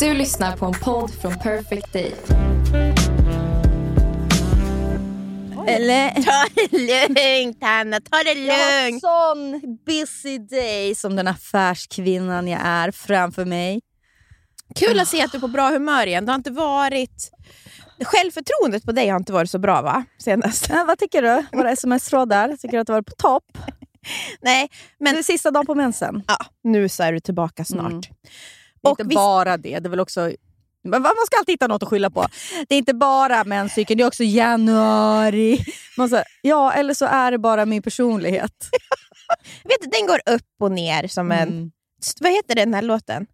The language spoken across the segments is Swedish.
Du lyssnar på en podd från Perfect Day. Eller? Ta det lugnt Hanna, ta det Jag har lugnt. sån busy day som den affärskvinnan jag är framför mig. Kul att se att du är på bra humör igen. Du har inte varit... Självförtroendet på dig har inte varit så bra va? Senast. Ja, vad tycker du? Våra sms-trådar? Tycker du att det var på topp? Nej, men Det är sista dagen på mensen. ja, nu så är du tillbaka snart. Mm. Är Och inte visst- bara det. Det är väl också... Men Man ska alltid hitta något att skylla på. Det är inte bara menscykeln, det är också januari. Man säger, ja, eller så är det bara min personlighet. Vet du, den går upp och ner som en... Mm. Vad heter den här låten?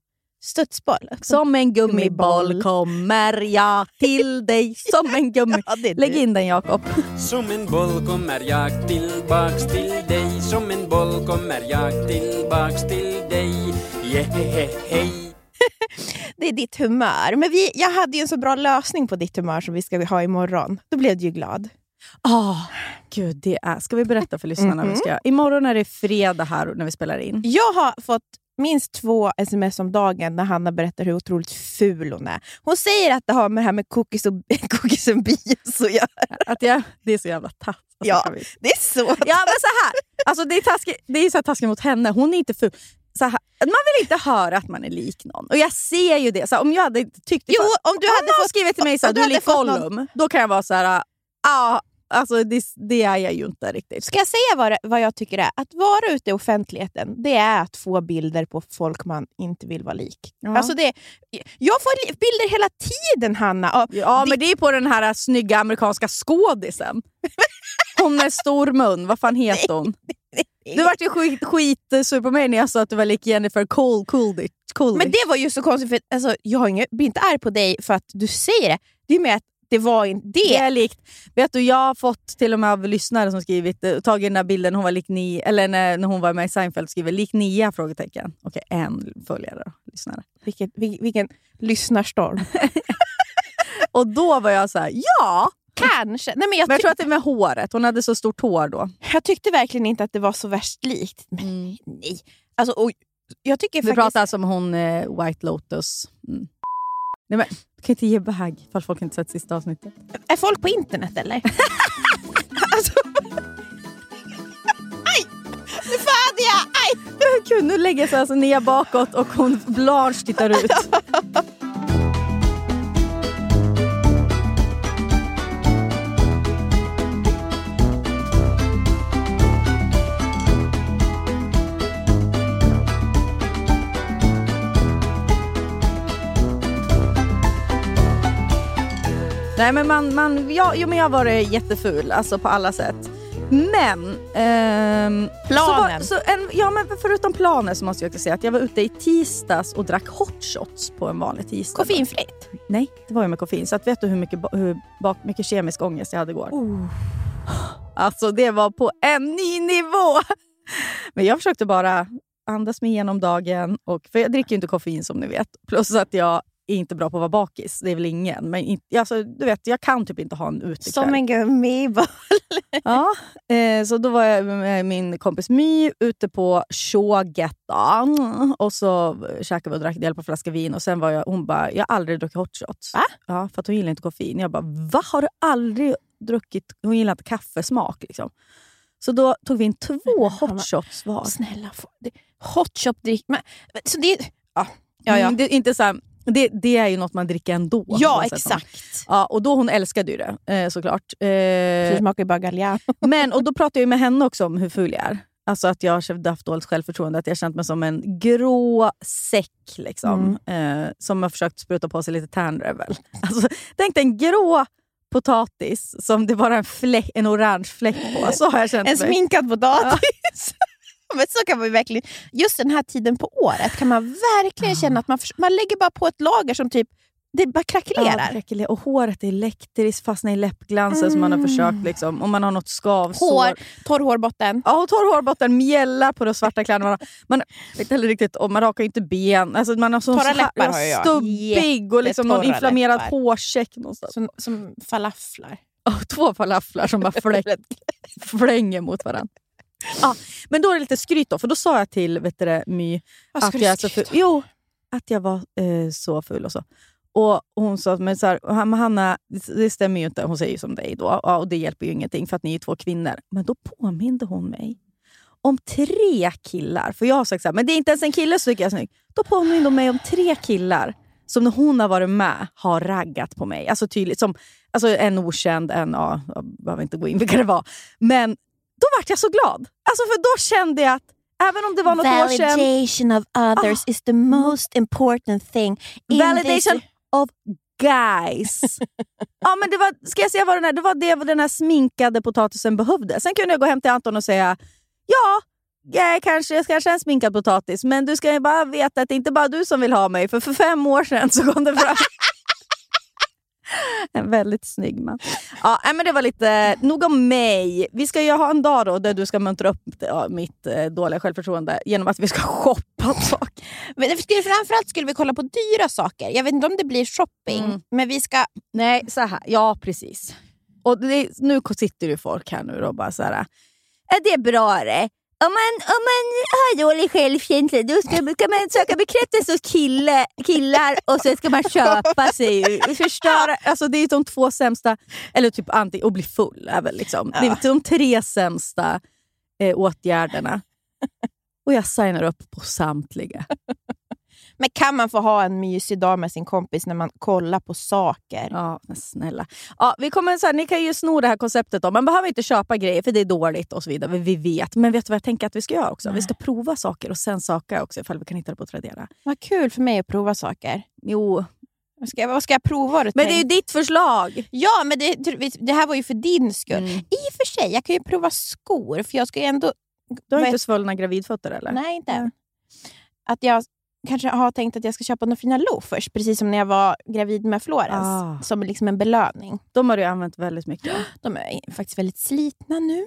Studsboll? Som en Gummiboll. gummiboll kommer jag till dig. Som en gummi... Ja, Lägg in den Jakob. Som en boll kommer jag tillbaks till dig Som en boll kommer jag tillbaks till dig Jehehe Det är ditt humör. Men vi, jag hade ju en så bra lösning på ditt humör som vi ska ha imorgon. Då blev du ju glad. Ah, gud, det är... Ska vi berätta för lyssnarna? vad vi ska? Imorgon är det fredag här när vi spelar in. Jag har fått minst två sms om dagen när Hanna berättar hur otroligt ful hon är. Hon säger att det har med det här med cookies och, cookies och bios att göra. Att jag, det är så jävla taskigt. Alltså, Ja. vi- Det är så. ja men så här. Alltså, det är, taskigt, det är så taskigt mot henne. Hon är inte ful. Här, man vill inte höra att man är lik någon. Och jag ser ju det. Så här, om jag hade tyckt Jo, för- om du om hade någon fått- skrivit till mig så här, du du är lik Gollum, då kan jag vara så här. ah, alltså, det, det är jag ju inte riktigt. Ska jag säga vad, det, vad jag tycker är? Att vara ute i offentligheten, det är att få bilder på folk man inte vill vara lik. Ja. Alltså det, jag får bilder hela tiden, Hanna. Ja, det- men det är på den här snygga amerikanska skådisen. Hon med stor mun, vad fan heter hon? Du vart ju skit, skitsur på mig när jag sa att du var lik Jennifer Cole, Coolidge. Coolidge. Men det var ju så konstigt, för alltså, jag har inget, blir inte arg på dig för att du säger det. Det är med att det var inte det. Det är likt. Vet du, jag har fått till och med av lyssnare som skrivit, eh, tagit den där bilden när hon var lik ni, eller när, när hon var med i Seinfeld skriver lik Nia? Frågetecken. Okej, en följare då, lyssnare. Vilken, vil- vilken lyssnarstorm. Och då var jag så här: ja! Kanske. Nej, men jag, Men jag tror att det är med håret, hon hade så stort hår då. jag tyckte verkligen inte att det var så värst likt. Men nej. Alltså, och jag tycker Vi faktiskt... pratar alltså om hon eh, White Lotus. Mm. Nej, men, du kan inte ge bag ifall folk inte sett sista avsnittet. Är folk på internet eller? alltså... Aj! Nu fan jag! Aj! Gud, nu lägger sig alltså ner bakåt och hon Blanche tittar ut. Nej men man, man ja, jo, men jag har varit jätteful alltså på alla sätt. Men... ehm, Planen. Så var, så en, ja men förutom planen så måste jag också säga att jag var ute i tisdags och drack hot shots på en vanlig tisdag. Koffeinfritt. Nej, det var ju med koffein. Så att vet du hur mycket, hur bak, mycket kemisk ångest jag hade igår? Alltså det var på en ny nivå! Men jag försökte bara andas mig igenom dagen. Och, för jag dricker ju inte koffein som ni vet. Plus att jag är inte bra på att vara bakis. Det är väl ingen. Men inte, alltså, du vet, jag kan typ inte ha en utekväll. Som en gummiboll. Ja, eh, så då var jag med min kompis My ute på Shågatan och så käkade vi och drack del på en flaska vin och sen var jag, hon bara, jag har aldrig druckit hot shots. Va? Ja, för att hon gillar inte koffein. Jag bara, va? Har du aldrig druckit? Hon gillar inte kaffesmak liksom. Så då tog vi in två hot shots var. Snälla, hot shop drick... Men, så det, ja, ja, ja. Mm, det, är inte så här, det, det är ju något man dricker ändå. ja exakt. Ja, och då hon älskade ju det eh, såklart. Eh, Det smakar ju bara Galliano. Men, och då pratade jag med henne också om hur ful jag är. Alltså att jag har haft dåligt självförtroende, att jag har känt mig som en grå säck liksom, eh, som har försökt spruta på sig lite tärnrevel. Alltså, tänk dig en grå potatis som det bara är en, fläck, en orange fläck på. Så har jag känt En mig. sminkad potatis. Men så kan man verkligen, just den här tiden på året kan man verkligen känna att man, man lägger bara på ett lager som typ det bara krackelerar. Ja, och håret är elektriskt, fastnar i läppglansen som man har försökt. Liksom. Om man har något skavsår. Hår, torr hårbotten. Ja, och torr hårbotten, mjällar på de svarta kläderna. Man, vet heller riktigt man rakar inte ben. Alltså, man har så, Torra läppar har jag. Stubbig och liksom någon inflammerad läppar. hårsäck någonstans. Som, som falaflar. Och två falaflar som bara flänger mot varandra. Ja, men då är det lite skryt då, för då sa jag till vet du, My Vad att jag, är så skryta ful. Jo, att jag var eh, så ful och så. Och hon sa, men så här, Hanna, det, stämmer ju inte. Hon säger ju som dig då. Ja, och det hjälper ju ingenting för att ni är två kvinnor. Men då påminde hon mig om tre killar. För jag har sagt så här, men det är inte ens en kille så tycker jag är snygg. Då påminde hon mig om tre killar som när hon har varit med har raggat på mig. Alltså tydligt. Som, alltså en okänd, en, ja, jag behöver inte gå in vilka det var. Men då vart jag så glad. Alltså för då kände jag att även om det var något år sedan... Validation of others is the most important thing. in Validation this- of guys. ja, men det var, ska jag säga vad den, här, det var det den här sminkade potatisen behövde. Sen kunde jag gå hem till Anton och säga ja, jag kanske, jag kanske är en sminkad potatis, men du ska ju bara veta att det är inte bara du som vill ha mig. För för fem år sedan så kom det fram en väldigt snygg man. Ja, men det var lite nog om mig. Vi ska ju ha en dag då där du ska muntra upp ja, mitt eh, dåliga självförtroende genom att vi ska shoppa saker. Men skulle, framförallt skulle vi kolla på dyra saker. Jag vet inte om det blir shopping, Mm. men vi ska... Nej, så här. Ja, precis. Och det, nu sitter ju folk här nu och bara så här. Är det bra det? Om man, om man har dålig självkänsla då ska, ska man söka bekräftelse hos kille, killar och sen ska man köpa sig förstöra. Alltså det är de två sämsta, eller typ anti, och bli full är väl liksom. Det är de tre sämsta eh, åtgärderna. Och jag signar upp på samtliga. Men kan man få ha en mysig dag med sin kompis när man kollar på saker? Ja, men snälla. Ja, vi kommer så här, ni kan ju sno det här konceptet. Då. Man behöver inte köpa grejer för det är dåligt och så vidare. Vi vet. Men vet du vad jag tänker att vi ska göra också? Vi ska prova saker och sen söka också ifall vi kan hitta det på Tradera. Vad kul för mig att prova saker. Jo, Vad ska, jag- vad ska jag prova? men det är ju ditt förslag. Ja, men det, det här var ju för din skull. Mm. I och för sig, jag kan ju prova skor, för jag ska ändå... Du har inte svullna gravidfötter eller? Nej, inte än. Att jag kanske har tänkt att jag ska köpa några fina loafers, precis som när jag var gravid med Florens. Ah. Som liksom en belöning. De har du använt väldigt mycket. De är faktiskt väldigt slitna nu.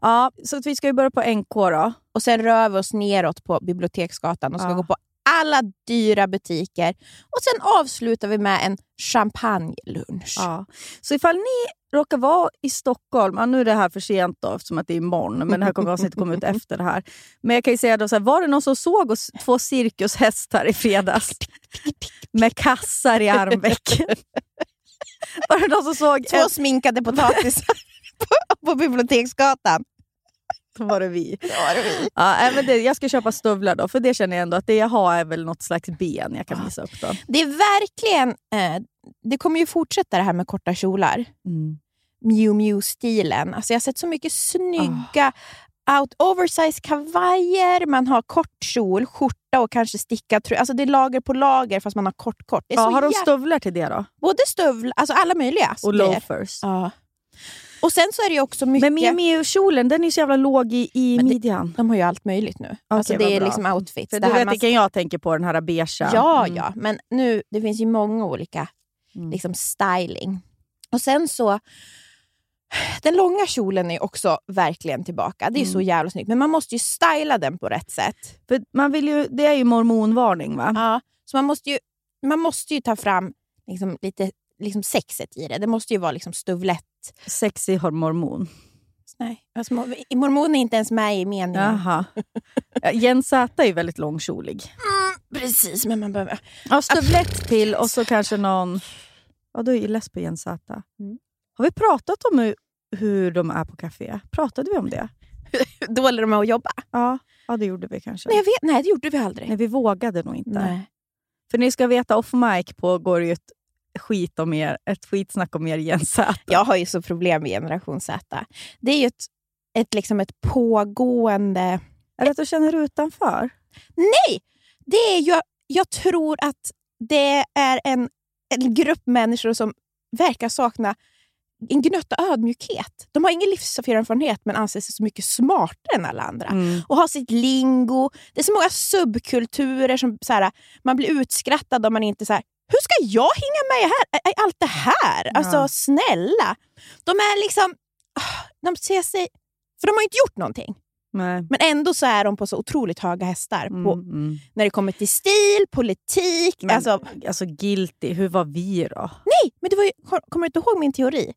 Ja, så vi ska ju börja på NK då. Och sen rör vi oss neråt på Biblioteksgatan och ska Ja. gå på alla dyra butiker. Och sen avslutar vi med en champagnelunch. Ja. Så ifall ni råkar vara i Stockholm, ja, nu är det här för sent då, eftersom att det är imorgon, men det här kommer avsnittet komma ut efter det här. Men jag kan ju säga då, så här, var det någon som såg oss två cirkushästar i fredags med kassar i armvecken? var det någon som såg Två sminkade potatisar på, på Biblioteksgatan. Då var det vi. Ja, nej, men det, jag ska köpa stövlar då, för det känner jag ändå att det jag har är väl något slags ben jag kan visa upp. Då. Det är verkligen... Eh, det kommer ju fortsätta det här med korta kjolar. Mm. Miu Miu-stilen. Alltså jag har sett så mycket snygga out oversize kavajer, man har kort kjol, skjorta och kanske stickad tröja. Alltså det är lager på lager fast man har kort kort. Ja, har de stövlar till det då? Både stövlar, alltså alla möjliga Och loafers? Ja. Och sen så är det också mycket... Men Miu Miu-kjolen den är så jävla låg i, i Men det- midjan. De har ju allt möjligt nu. alltså Okej, det är bra. liksom outfits. För det du vet man- vilken jag tänker på, den här beigea. Ja, Mm. ja. Men nu, det finns ju många olika Mm. liksom, styling. Och sen så... Den långa kjolen är också verkligen tillbaka. Det är så Mm. jävla snyggt. Men man måste ju styla den på rätt sätt. För man vill ju, det är ju mormonvarning va? Ja, så man måste ju, man måste ju ta fram liksom, lite liksom sexet i det. Det måste ju vara liksom stövlett. Sexy har mormon. Nej, alltså, mor- mormon är inte ens med i meningen. Jaha. Ja, Jens Z är ju väldigt långkjolig. Precis, men man behöver... Ja, stövlett till och så kanske någon... Ja, du är ju less på Jens Z. Mm. Har vi pratat om hur, hur de är på café? Pratade vi om det? Dålig de är att jobba. Ja, ja det gjorde vi kanske. Nej, jag vet, nej, det gjorde vi aldrig. Nej, vi vågade nog inte. Nej. För ni ska veta, off mic pågår ju ett skit om er, ett skitsnack om er Jens Z. Jag har ju så problem med generation Z. Det är ju ett, ett, liksom ett pågående... Är det att du känner dig utanför? Nej! Det är ju, jag tror att det är en, en grupp människor som verkar sakna en gnutta ödmjukhet. De har ingen livserfarenhet men anser sig så mycket smartare än alla andra. Mm. Och har sitt lingo. Det är så många subkulturer som så här, man blir utskrattad om man inte så här, hur ska jag hänga med här, i allt det här? Alltså Ja. snälla. De är liksom, ah, de ser sig, för de har inte gjort någonting. Nej. Men ändå så är de på så otroligt höga hästar. Mm, På, mm. när det kommer till stil, politik. Men, alltså, alltså, guilty, hur var vi då? nej, men det var ju, kommer du inte ihåg min teori?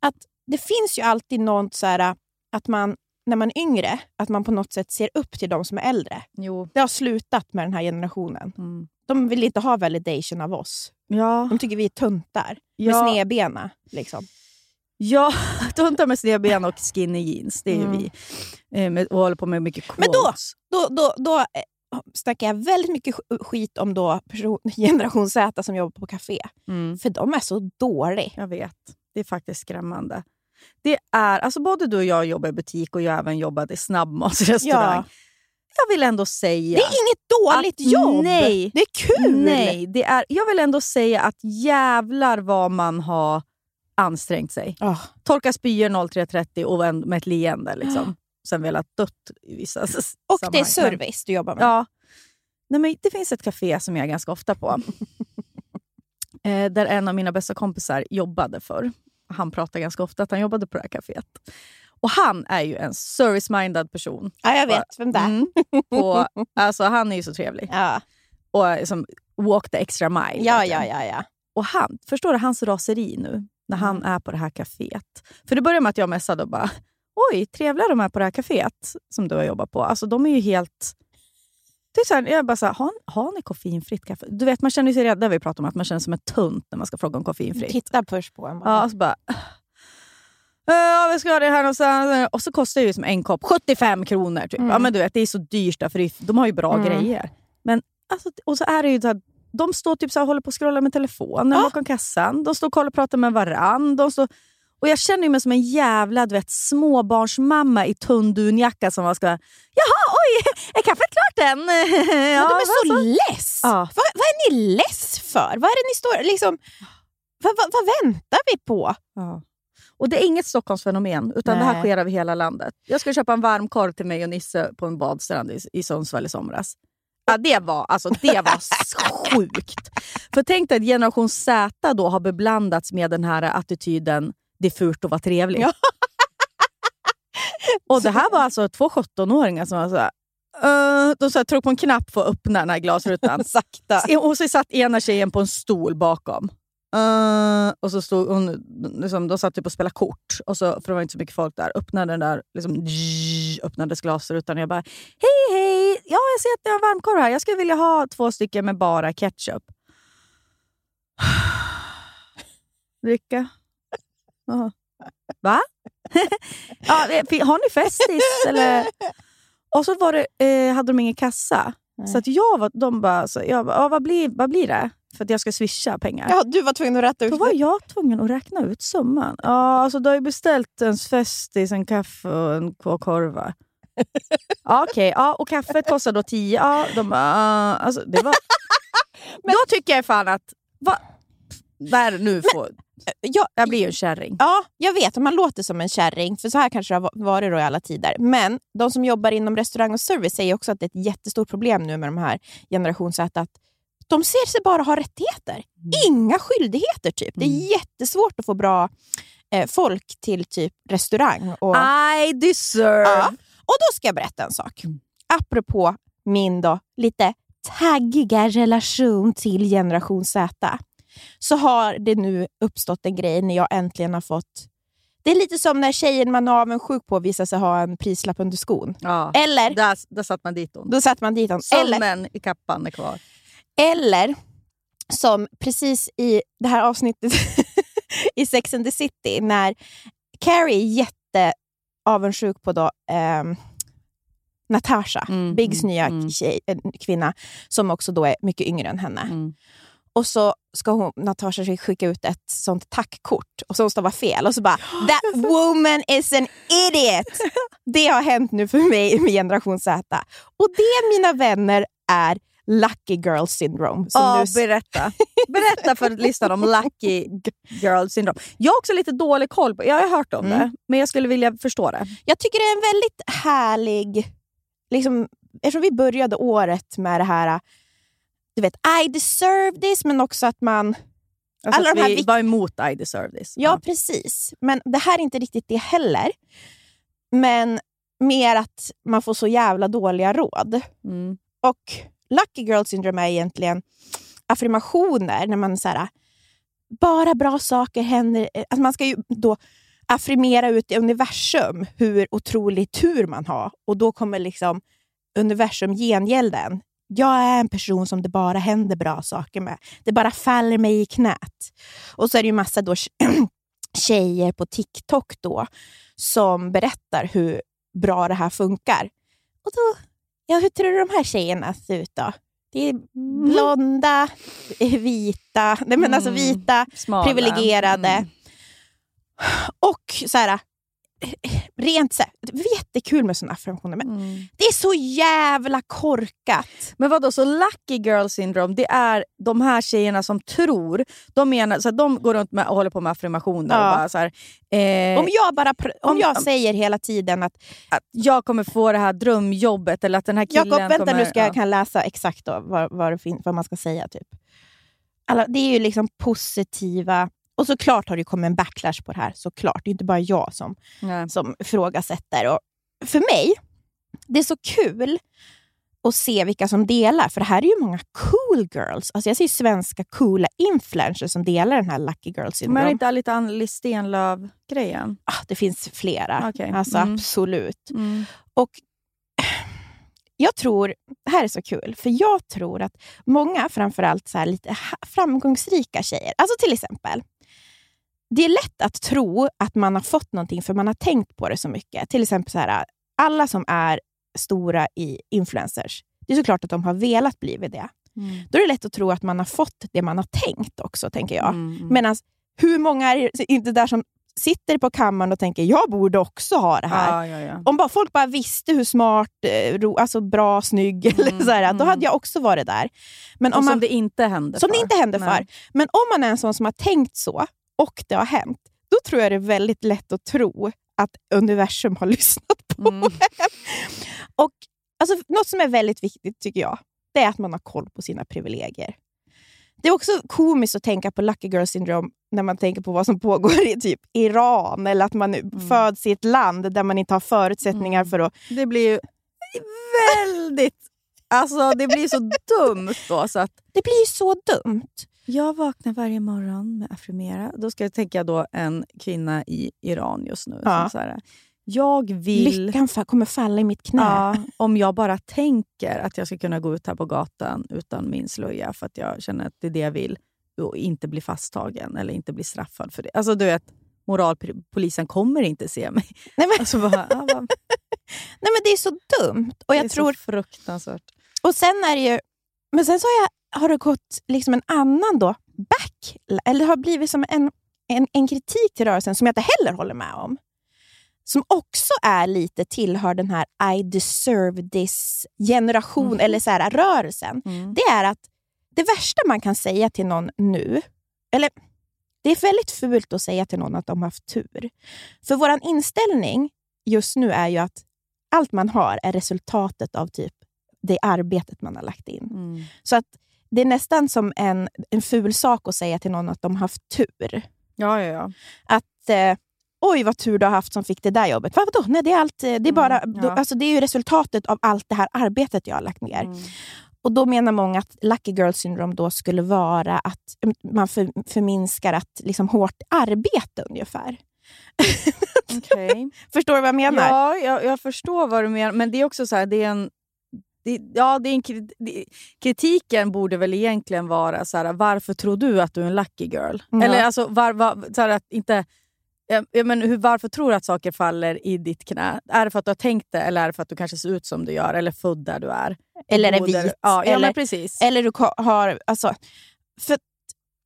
Att det finns ju alltid något så här, att man, när man är yngre, att man på något sätt ser upp till de som är äldre. Jo. Det har slutat med den här generationen. Mm. De vill inte ha validation av oss. Ja. De tycker vi är tuntar med Ja. snedbena. Liksom. Ja, tuntar med snedben och skinny jeans. Det är ju Mm. vi. Eh, med, och håller på med mycket quotes. Men då- Då, då, då eh, snackar jag väldigt mycket sk- skit om då person, generation Z som jobbar på café. Mm, För de är så dåliga. jag vet. Det är faktiskt skrämmande. Det är, alltså både du och jag jobbar i butik och jag även jobbat i snabbmatsrestaurang. Ja. Jag vill ändå säga... Det är inget dåligt Att jobb! nej. Det är kul! Nej, det är, jag vill ändå säga att jävlar vad man har ansträngt sig. Ah, Torka spyor 03.30 och med ett leende. Liksom. Sen velat dött i vissa och det är sammanhang. Service du jobbar med. Ja. Nej, men det finns ett café som jag är ganska ofta på. eh, där en av mina bästa kompisar jobbade för. Han pratar ganska ofta att han jobbade på det här caféet. Och han är ju en service-minded person. Ja, jag vet vem det är. Mm. på, alltså, han är ju så trevlig. Ja. Och liksom, walk the extra mile. Ja, ja, ja, ja. Och han, förstår du hans raseri nu när han Mm. är på det här kaféet? För det börjar med att jag messade och bara Oj, trevliga de är på det här kaféet som du har jobbat på. Alltså de är ju helt... Det är så här, jag bara så här, har, har ni koffeinfritt kaffe? Du vet, man känner sig rädd, det har vi pratat om, att man känner sig som en tunt när man ska fråga om koffeinfritt. Titta först på en bara. Ja, och så bara... Ja, vi ska ha det här någonstans. Och så kostar det ju som en kopp 75 kronor. Typ. Mm. Ja, men du vet, det är så dyrt där, för de har ju bra Mm. grejer. Men, alltså, och så är det ju så här, de står typ så här, håller på att scrolla med telefonen Ja. bakom kassan. De står och kollar och pratar med varann. De står, och jag känner mig som en jävla du vet, småbarnsmamma i tunn dunjacka som man ska... Jaha, oj! Är kaffet klart än? Men ja, de är så less! Ja. Vad, vad är ni less för? Vad är ni står... Liksom, vad, vad, vad väntar vi på? Ja. Och det är inget Stockholmsfenomen, utan det här Nej. sker över hela landet. Jag ska köpa en varm korv till mig och Nisse på en badstrand i, i Sundsvall i somras. Ja, det var, alltså, det var sjukt. För tänk dig att generation Z då har beblandats med den här attityden det är fult att vara trevlig. Ja. och det här var alltså två 17-åringar som var så här, uh, de så här, tryckte på en knapp för att öppna den här glasrutan. Sakta. Och så satt ena tjejen på en stol bakom. Uh, och så stod hon, liksom, de satt typ och spelade kort, och så, för det var inte så mycket folk där. Öppnade den där, liksom, öppnades glasrutan och jag bara Hej hej! Ja, jag ser att ni har varmkorv här. Jag skulle vilja ha två stycken med bara ketchup. Dricka? Va? ja, har ni festis? Eller? Och så var det, eh, hade de ingen kassa. Nej. Så att jag var, de bara, så, jag bara ja, vad, blir, vad blir det? För att jag ska swisha pengar. Ja, du var tvungen att rätta ut Då var jag tvungen att räkna ut summan. Ja, alltså du har ju beställt en festis, en kaffe och en två korvar. ja, Okej, ja, och kaffet kostar då 10. Ja, de bara, ah, alltså, det var... Då tycker jag fan att... Va? Där nu får... Ja, Jag blir ju en kärring. Ja, jag vet. Man låter som en kärring, för så här kanske det har varit då i alla tider. Men de som jobbar inom restaurang och service säger också att det är ett jättestort problem nu med de här generation Z, att de ser sig bara ha rättigheter. Inga skyldigheter. typ. Det är jättesvårt att få bra eh, folk till typ restaurang. Och, I deserve... Ja. och då ska jag berätta en sak. Apropå min då lite taggiga relation till generation Z så har det nu uppstått en grej när jag äntligen har fått... Det är lite som när tjejen man är avundsjuk på visar sig ha en prislapp under skon. Ja. Eller, Där, där satt man dit hon. då satte man dit honom. Eller, Solmen i kappan är kvar. Eller som precis i det här avsnittet i Sex and the City när Carrie är jätteavundsjuk på då, ehm, Natasha, Mm, Biggs mm, nya mm. tjej, eh, kvinna, som också då är mycket yngre än henne. Mm. Och så ska hon, Natasha skicka ut ett sånt tackkort och så hon stavar fel och så bara “That woman is an idiot!” Det har hänt nu för mig med generation Z. Och det, mina vänner, är lucky girl syndrome. Som Ja, s- berätta. Berätta för lyssnarna om lucky girl syndrome. Jag har också lite dålig koll på Jag har hört om Mm. det, men jag skulle vilja förstå det. Jag tycker det är en väldigt härlig... Liksom, eftersom vi började året med det här, du vet, I deserve this, men också att man... Alltså Alla att de här vi var emot I deserve this. Ja, precis. Men det här är inte riktigt det heller. Men mer att man får så jävla dåliga råd. Mm. Och Lucky Girl Syndrome är egentligen affirmationer när man så här, bara bra saker händer. Alltså man ska ju då affirmera ut i universum hur otrolig tur man har. Och då kommer liksom universum gengälden. Jag är en person som det bara händer bra saker med. Det bara faller mig i knät. Och så är det ju massa då tjejer på TikTok då som berättar hur bra det här funkar. Och då, ja, hur tror du de här tjejerna ser ut då? Det är blonda, vita, nej men alltså Mm. vita, privilegierade. Mm. Och så här, rent så här, det är jättekul med sådana affirmationer, men Mm. det är så jävla korkat. Men vad då så lucky girl syndrome, det är de här tjejerna som tror, de, menar, så att de går runt med, och håller på med affirmationer Ja. och bara så här, eh, Om jag, bara, om om- jag säger hela tiden att att jag kommer få det här drömjobbet eller att den här killen Jakob, vänta kommer... nu ska jag ja. kan läsa exakt då, vad, vad, vad man ska säga. typ. Alla, det är ju liksom positiva... Och såklart har det kommit en backlash på det här. Såklart. Det är inte bara jag som, Nej. som ifrågasätter. Och för mig, det är så kul att se vilka som delar. För det här är ju många cool girls. Alltså jag ser svenska coola influencers som delar den här Lucky Girl Men är syndrome. det inte Anneli Stenlöf-grejen? ah, det finns flera. Okej. Alltså Mm. absolut. Mm. Och jag tror, det här är så kul, för jag tror att många, framförallt så lite framgångsrika tjejer, alltså till exempel, det är lätt att tro att man har fått någonting för man har tänkt på det så mycket. Till exempel så här, alla som är stora i influencers, det är såklart att de har velat bli det. Mm. Då är det lätt att tro att man har fått det man har tänkt också, tänker jag. Mm, mm. Medan hur många är inte där som sitter på kammaren och tänker jag borde också ha det här. Ja, ja, ja. Om bara folk bara visste hur smart, eh, ro, alltså bra, snygg, eller Mm, så här, då mm. hade jag också varit där. Men Och om som man, det inte händer som för. det inte händer Nej. för. Men om man är en sån som har tänkt så, och det har hänt, då tror jag det är väldigt lätt att tro att universum har lyssnat på Mm. en. Och alltså, Något som är väldigt viktigt, tycker jag, det är att man har koll på sina privilegier. Det är också komiskt att tänka på Lucky Girl syndrome när man tänker på vad som pågår i typ Iran, eller att man föds i ett land där man inte har förutsättningar Mm. för att Det blir ju väldigt... Alltså det blir så dumt då. Så att Det blir ju så dumt. Jag vaknar varje morgon med affirmera. Då ska jag tänka då en kvinna i Iran just nu. Ja. Som så här, jag vill... Lyckan kommer falla i mitt knä. Ja, om jag bara tänker att jag ska kunna gå ut här på gatan utan min slöja för att jag känner att det är det jag vill och inte bli fasttagen eller inte bli straffad för det. Alltså du vet, moralpolisen kommer inte se mig. Nej, men, Alltså, bara, ja, vad- nej, men det är så dumt. Och det jag är tror, så fruktansvärt. och sen är det ju... Men sen så har, jag, har det gått liksom en annan då, back, eller har blivit som en, en, en kritik till rörelsen som jag inte heller håller med om. Som också är lite tillhör den här I deserve this-generation, Mhm. eller så här, rörelsen. Mm. det är att det värsta man kan säga till någon nu, eller det är väldigt fult att säga till någon att de har haft tur. För vår inställning just nu är ju att allt man har är resultatet av typ det arbetet man har lagt in. Mm. Så att det är nästan som en, en ful sak att säga till någon att de har haft tur. Ja, ja, ja. Att eh, oj vad tur du har haft som fick det där jobbet. Vadå? Nej, det är, allt, eh, det är, bara, Mm, då, ja. alltså, det är ju resultatet av allt det här arbetet jag har lagt ner. Mm. Och Då menar många att lucky girl syndrome då skulle vara att man för, förminskar att liksom hårt arbete ungefär. Okej. Förstår du vad jag menar? Ja, jag, jag förstår vad du menar. Men det är också så här, det är en... Det, ja, det är en det, kritiken borde väl egentligen vara så här, varför tror du att du är en lucky girl? Ja. Eller alltså, var, var, så här, att inte... Ja, ja, men hur, varför tror du att saker faller i ditt knä? Är det för att du har tänkt det eller är det för att du kanske ser ut som du gör eller född där du är? Eller är vit. Ja, ja eller, men precis. eller du har... Alltså, för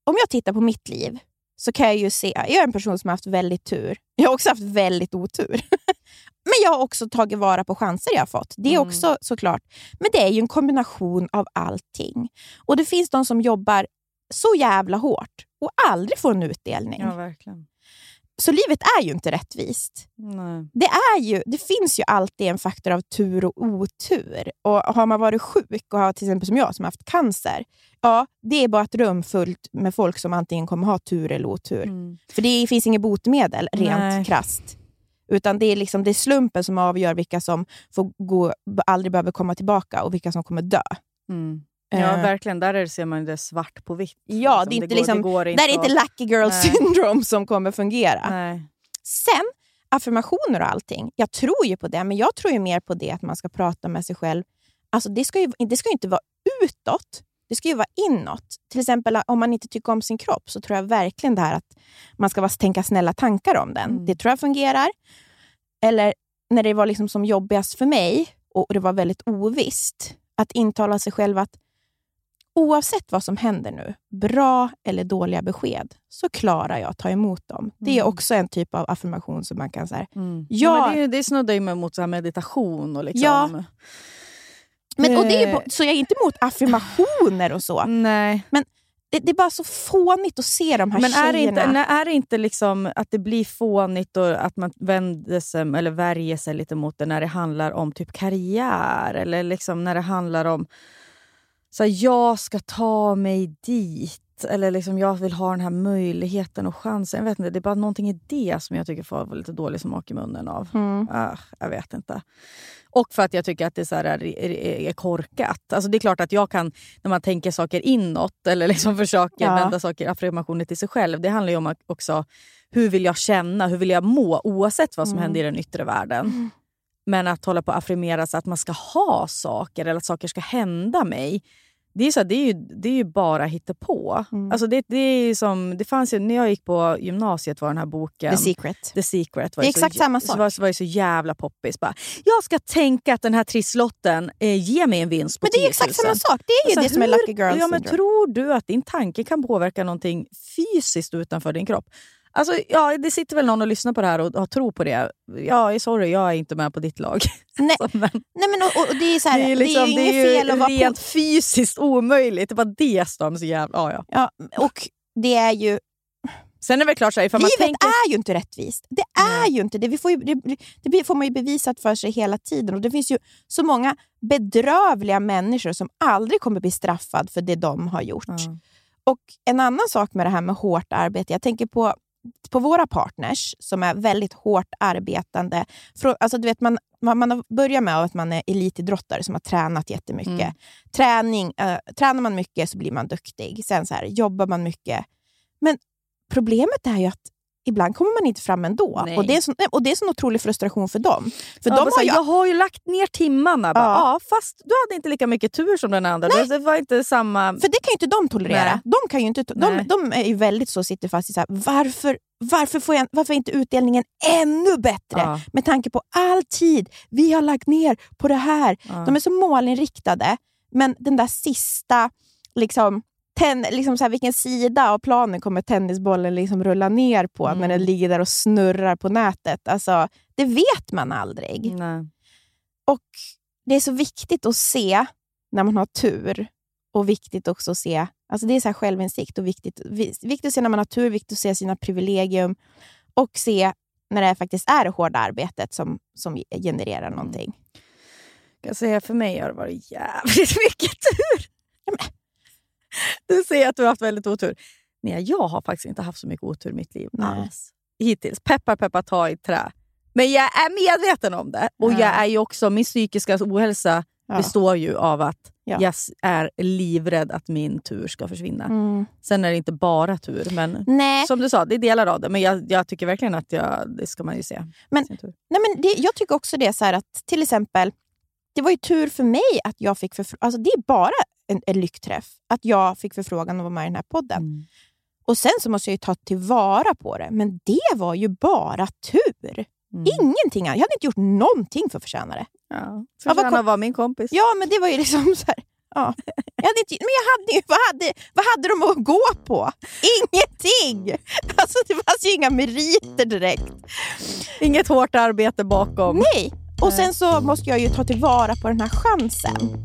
om jag tittar på mitt liv så kan jag ju se... Jag är en person som har haft väldigt tur. Jag har också haft väldigt otur. Men jag har också tagit vara på chanser jag har fått. Det är Mm. också såklart. Men det är ju en kombination av allting. Och det finns de som jobbar så jävla hårt och aldrig får en utdelning. Ja, verkligen. Så livet är ju inte rättvist. Nej. Det, är ju, det finns ju alltid en faktor av tur och otur. Och Har man varit sjuk och har till exempel som jag som har haft cancer, ja, det är bara ett rum fullt med folk som antingen kommer ha tur eller otur. Mm. För det finns inget botemedel rent Nej. krasst. Utan det är, liksom, det är slumpen som avgör vilka som får gå, aldrig behöver komma tillbaka och vilka som kommer dö. Mm. Ja, Eh, verkligen. Där är det, ser man det svart på vitt. Ja, det är inte går, liksom- det går Det är inte lucky girl Nej. syndrome som kommer fungera. Nej. Sen, affirmationer och allting. Jag tror ju på det, men jag tror ju mer på det att man ska prata med sig själv. Alltså det, ska ju, det ska ju inte vara utåt, det ska ju vara inåt. Till exempel om man inte tycker om sin kropp så tror jag verkligen det här att man ska tänka snälla tankar om den. Mm. Det tror jag fungerar. Eller när det var liksom som jobbigast för mig och det var väldigt ovisst, att intala sig själv att oavsett vad som händer nu, bra eller dåliga besked, så klarar jag att ta emot dem. Det är Mm. också en typ av affirmation som man kan säga. Mm. Ja. det, det snuddar ju mot så här meditation. Och liksom. Ja. Men, och det är, Eh. så jag är inte emot affirmationer och så. Nej. Det, det är bara så fånigt att se de här Men är det, tjejerna. inte, nej, är det inte liksom att det blir fånigt och att man vänder sig, eller värjer sig lite mot det när det handlar om typ karriär? Eller liksom när det handlar om så här, jag ska ta mig dit. Eller liksom jag vill ha den här möjligheten och chansen. Jag vet inte, det är bara någonting i det som jag tycker får lite dålig smak i munnen av. Mm. Ah, jag vet inte. Och för att jag tycker att det är, så här, är, korkat. Alltså det är klart att jag kan, när man tänker saker inåt eller liksom försöker Ja. vända saker, affirmationer till sig själv. Det handlar ju om också hur vill jag känna, hur vill jag må oavsett vad som Mm. händer i den yttre världen. Men att hålla på att affirmera så att man ska ha saker eller att saker ska hända mig. Det är, så här, det är, ju, det är ju bara hittepå. Mm. Alltså det, det, är som, det fanns ju, när jag gick på gymnasiet var den här boken The secret. The Secret var Det är exakt så, samma så sak. var, så var ju så jävla poppis. Bara, jag ska tänka att den här trisslotten eh, ger mig en vinst på Men det är 10 ju 000. exakt samma sak. Det är ju Alltså, det som är hur- lucky girl ja, men. Tror du att din tanke kan påverka någonting fysiskt utanför din kropp? Alltså, ja, det sitter väl någon och lyssnar på det här och har tro på det. Ja, sorry, jag är inte med på ditt lag. Nej, Så, men, nej men och, och det är så här, det är, det liksom, är ju det inget ju fel att vara rent på... fysiskt omöjligt. Det var det som så jävla... Ja, ja. Ja, och det är ju... Sen är det klart, så här, ifall man Livet tänker... är ju inte rättvist. Det är ju inte det. Vi får ju, det, det får man ju bevisat för sig hela tiden. Och Det finns ju så många bedrövliga människor som aldrig kommer bli straffade för det de har gjort. Ja. Och En annan sak med det här med hårt arbete. Jag tänker på, på våra partners som är väldigt hårt arbetande. Alltså, du vet, man, man, man har börjat med att man är elitidrottare som har tränat jättemycket. Mm. Träning, eh, tränar man mycket så blir man duktig. Sen så här, jobbar man mycket. Men problemet är ju att ibland kommer man inte fram ändå. Nej. Och det, är så, nej, och det är sån otrolig frustration för dem. För Ja, de så har ju, Jag har ju lagt ner timmarna. Bara, Ja. ja. fast du hade inte lika mycket tur som den andra. Det var inte samma... För det kan ju inte de tolerera. Nej. De, kan ju inte, de, Nej. de är ju väldigt så, sitter fast i så här, varför, varför, får jag, varför är inte utdelningen ännu bättre? Ja. Med tanke på all tid vi har lagt ner på det här. Ja. De är så målinriktade, men den där sista, liksom, ten, liksom så här, vilken sida av planen kommer tennisbollen liksom rulla ner på Mm. när den ligger där och snurrar på nätet? Alltså, det vet man aldrig. Nej. Och Det är så viktigt att se när man har tur och viktigt också att se, alltså det är så här självinsikt och viktigt, vi- viktigt att se när man har tur, viktigt att se sina privilegium och se när det faktiskt är det hårda arbetet som, som genererar någonting. Jag säga, för mig har det varit jävligt mycket tur. Du säger att du har haft väldigt otur. Nej, jag har faktiskt inte haft så mycket otur i mitt liv Nej. alls. Hittills. Peppar, peppar, ta i trä. Men jag är medveten om det. Och Ja. jag är ju också, min psykiska ohälsa Ja. består ju av att Ja. jag är livrädd att min tur ska försvinna. Mm. Sen är det inte bara tur, men Nej, som du sa, det är delar av det. Men jag, jag tycker verkligen att jag, det ska man ju se. Men-. Nej, men det, jag tycker också det så att till exempel, det var ju tur för mig att jag fick förfrågan. Alltså det är bara en, en lyckträff att jag fick förfrågan att vara med i den här podden. Mm. Och sen så måste jag ju ta tillvara på det. Men det var ju bara tur. Mm. Ingenting. Jag hade inte gjort någonting för att förtjäna det. Ja. kom- att vara min kompis. Ja, men det var ju liksom så här. Ja. Jag hade inte, men jag hade, ju- vad, hade, vad hade de att gå på? Ingenting! Alltså, det fanns ju inga meriter direkt. Inget hårt arbete bakom. Nej! Och sen så måste jag ju ta tillvara på den här chansen.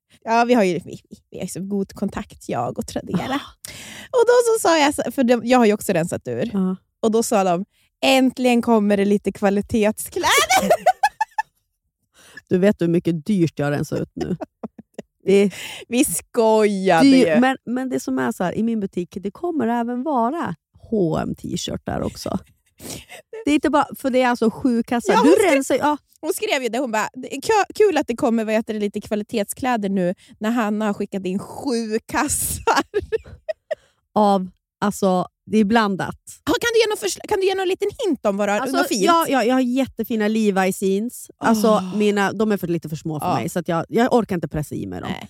Ja, vi har ju vi, vi har så god kontakt, jag och Tradera. Och då så sa jag, för de, jag har ju också rensat ur, Ja. och då sa de äntligen kommer det lite kvalitetskläder. Du vet hur mycket dyrt jag har rensat ut nu. Det Vi skojade ju. men, men det som är så här, i min butik, det kommer även vara hm t-shirtar också. Det är inte bara, för det är alltså sju kassar. Ja, du ska- rensar, ja, Hon skrev ju det, hon bara, "Det är kö- kul att det kommer vad heter det, lite kvalitetskläder nu när Hanna har skickat in sju kassar. av, alltså, det är blandat. Ja, Kan du ge någon, kan du ge någon liten hint om vad du har Alltså, fint? ja, ja, jag har jättefina Levi's jeans. Alltså, Åh. mina, de är för lite för små för Ja. mig, så att jag, jag orkar inte pressa i mig dem. Nej.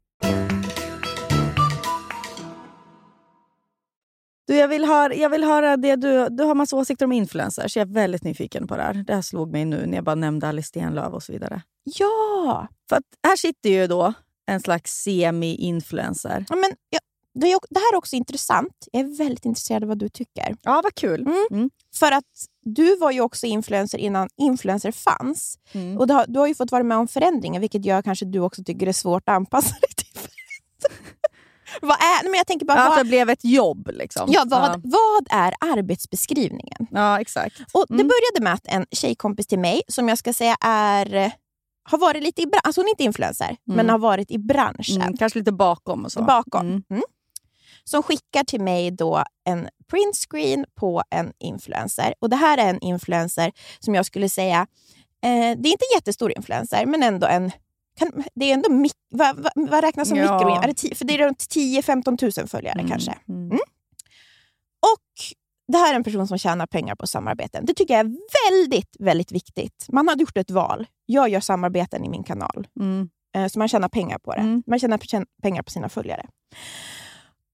Du, jag, vill höra, jag vill höra det du... Du har massa åsikter om influencers. Jag är väldigt nyfiken på det här. Det här slog mig nu när jag bara nämnde Alice Stenlöf och så vidare. Ja! För att här sitter ju då en slags semi-influencer. ja, men, ja det, är, det här är också intressant. Jag är väldigt intresserad av vad du tycker. Ja, vad kul. Mm. Mm. För att du var ju också influencer innan influencer fanns. Mm. Och du har, du har ju fått vara med om förändringar, vilket gör kanske du också tycker det är svårt att anpassa dig till. Vad är, men jag tänker bara, Ja, att vad, det blev ett jobb. Liksom. ja, vad, Ja, vad är arbetsbeskrivningen? ja exakt. Och Det Mm. började med att en tjejkompis till mig, som jag ska säga är har varit lite i branschen, alltså hon är inte influencer, men har varit i branschen. Mm, kanske lite bakom och så. bakom. Mm. Mm. Som skickar till mig då en printscreen på en influencer. Och Det här är en influencer som jag skulle säga, eh, det är inte en jättestor influencer, men ändå en kan, det är ändå mik, vad, vad, vad räknas som Ja. mikro? Är det ti, för det är runt 10-15 000 följare Mm, kanske. mm. Och det här är en person som tjänar pengar på samarbeten. Det tycker jag är väldigt, väldigt viktigt. Man har gjort ett val. Jag gör samarbeten i min kanal. Mm. Eh, Så man tjänar pengar på det. Mm. Man tjänar pengar på sina följare.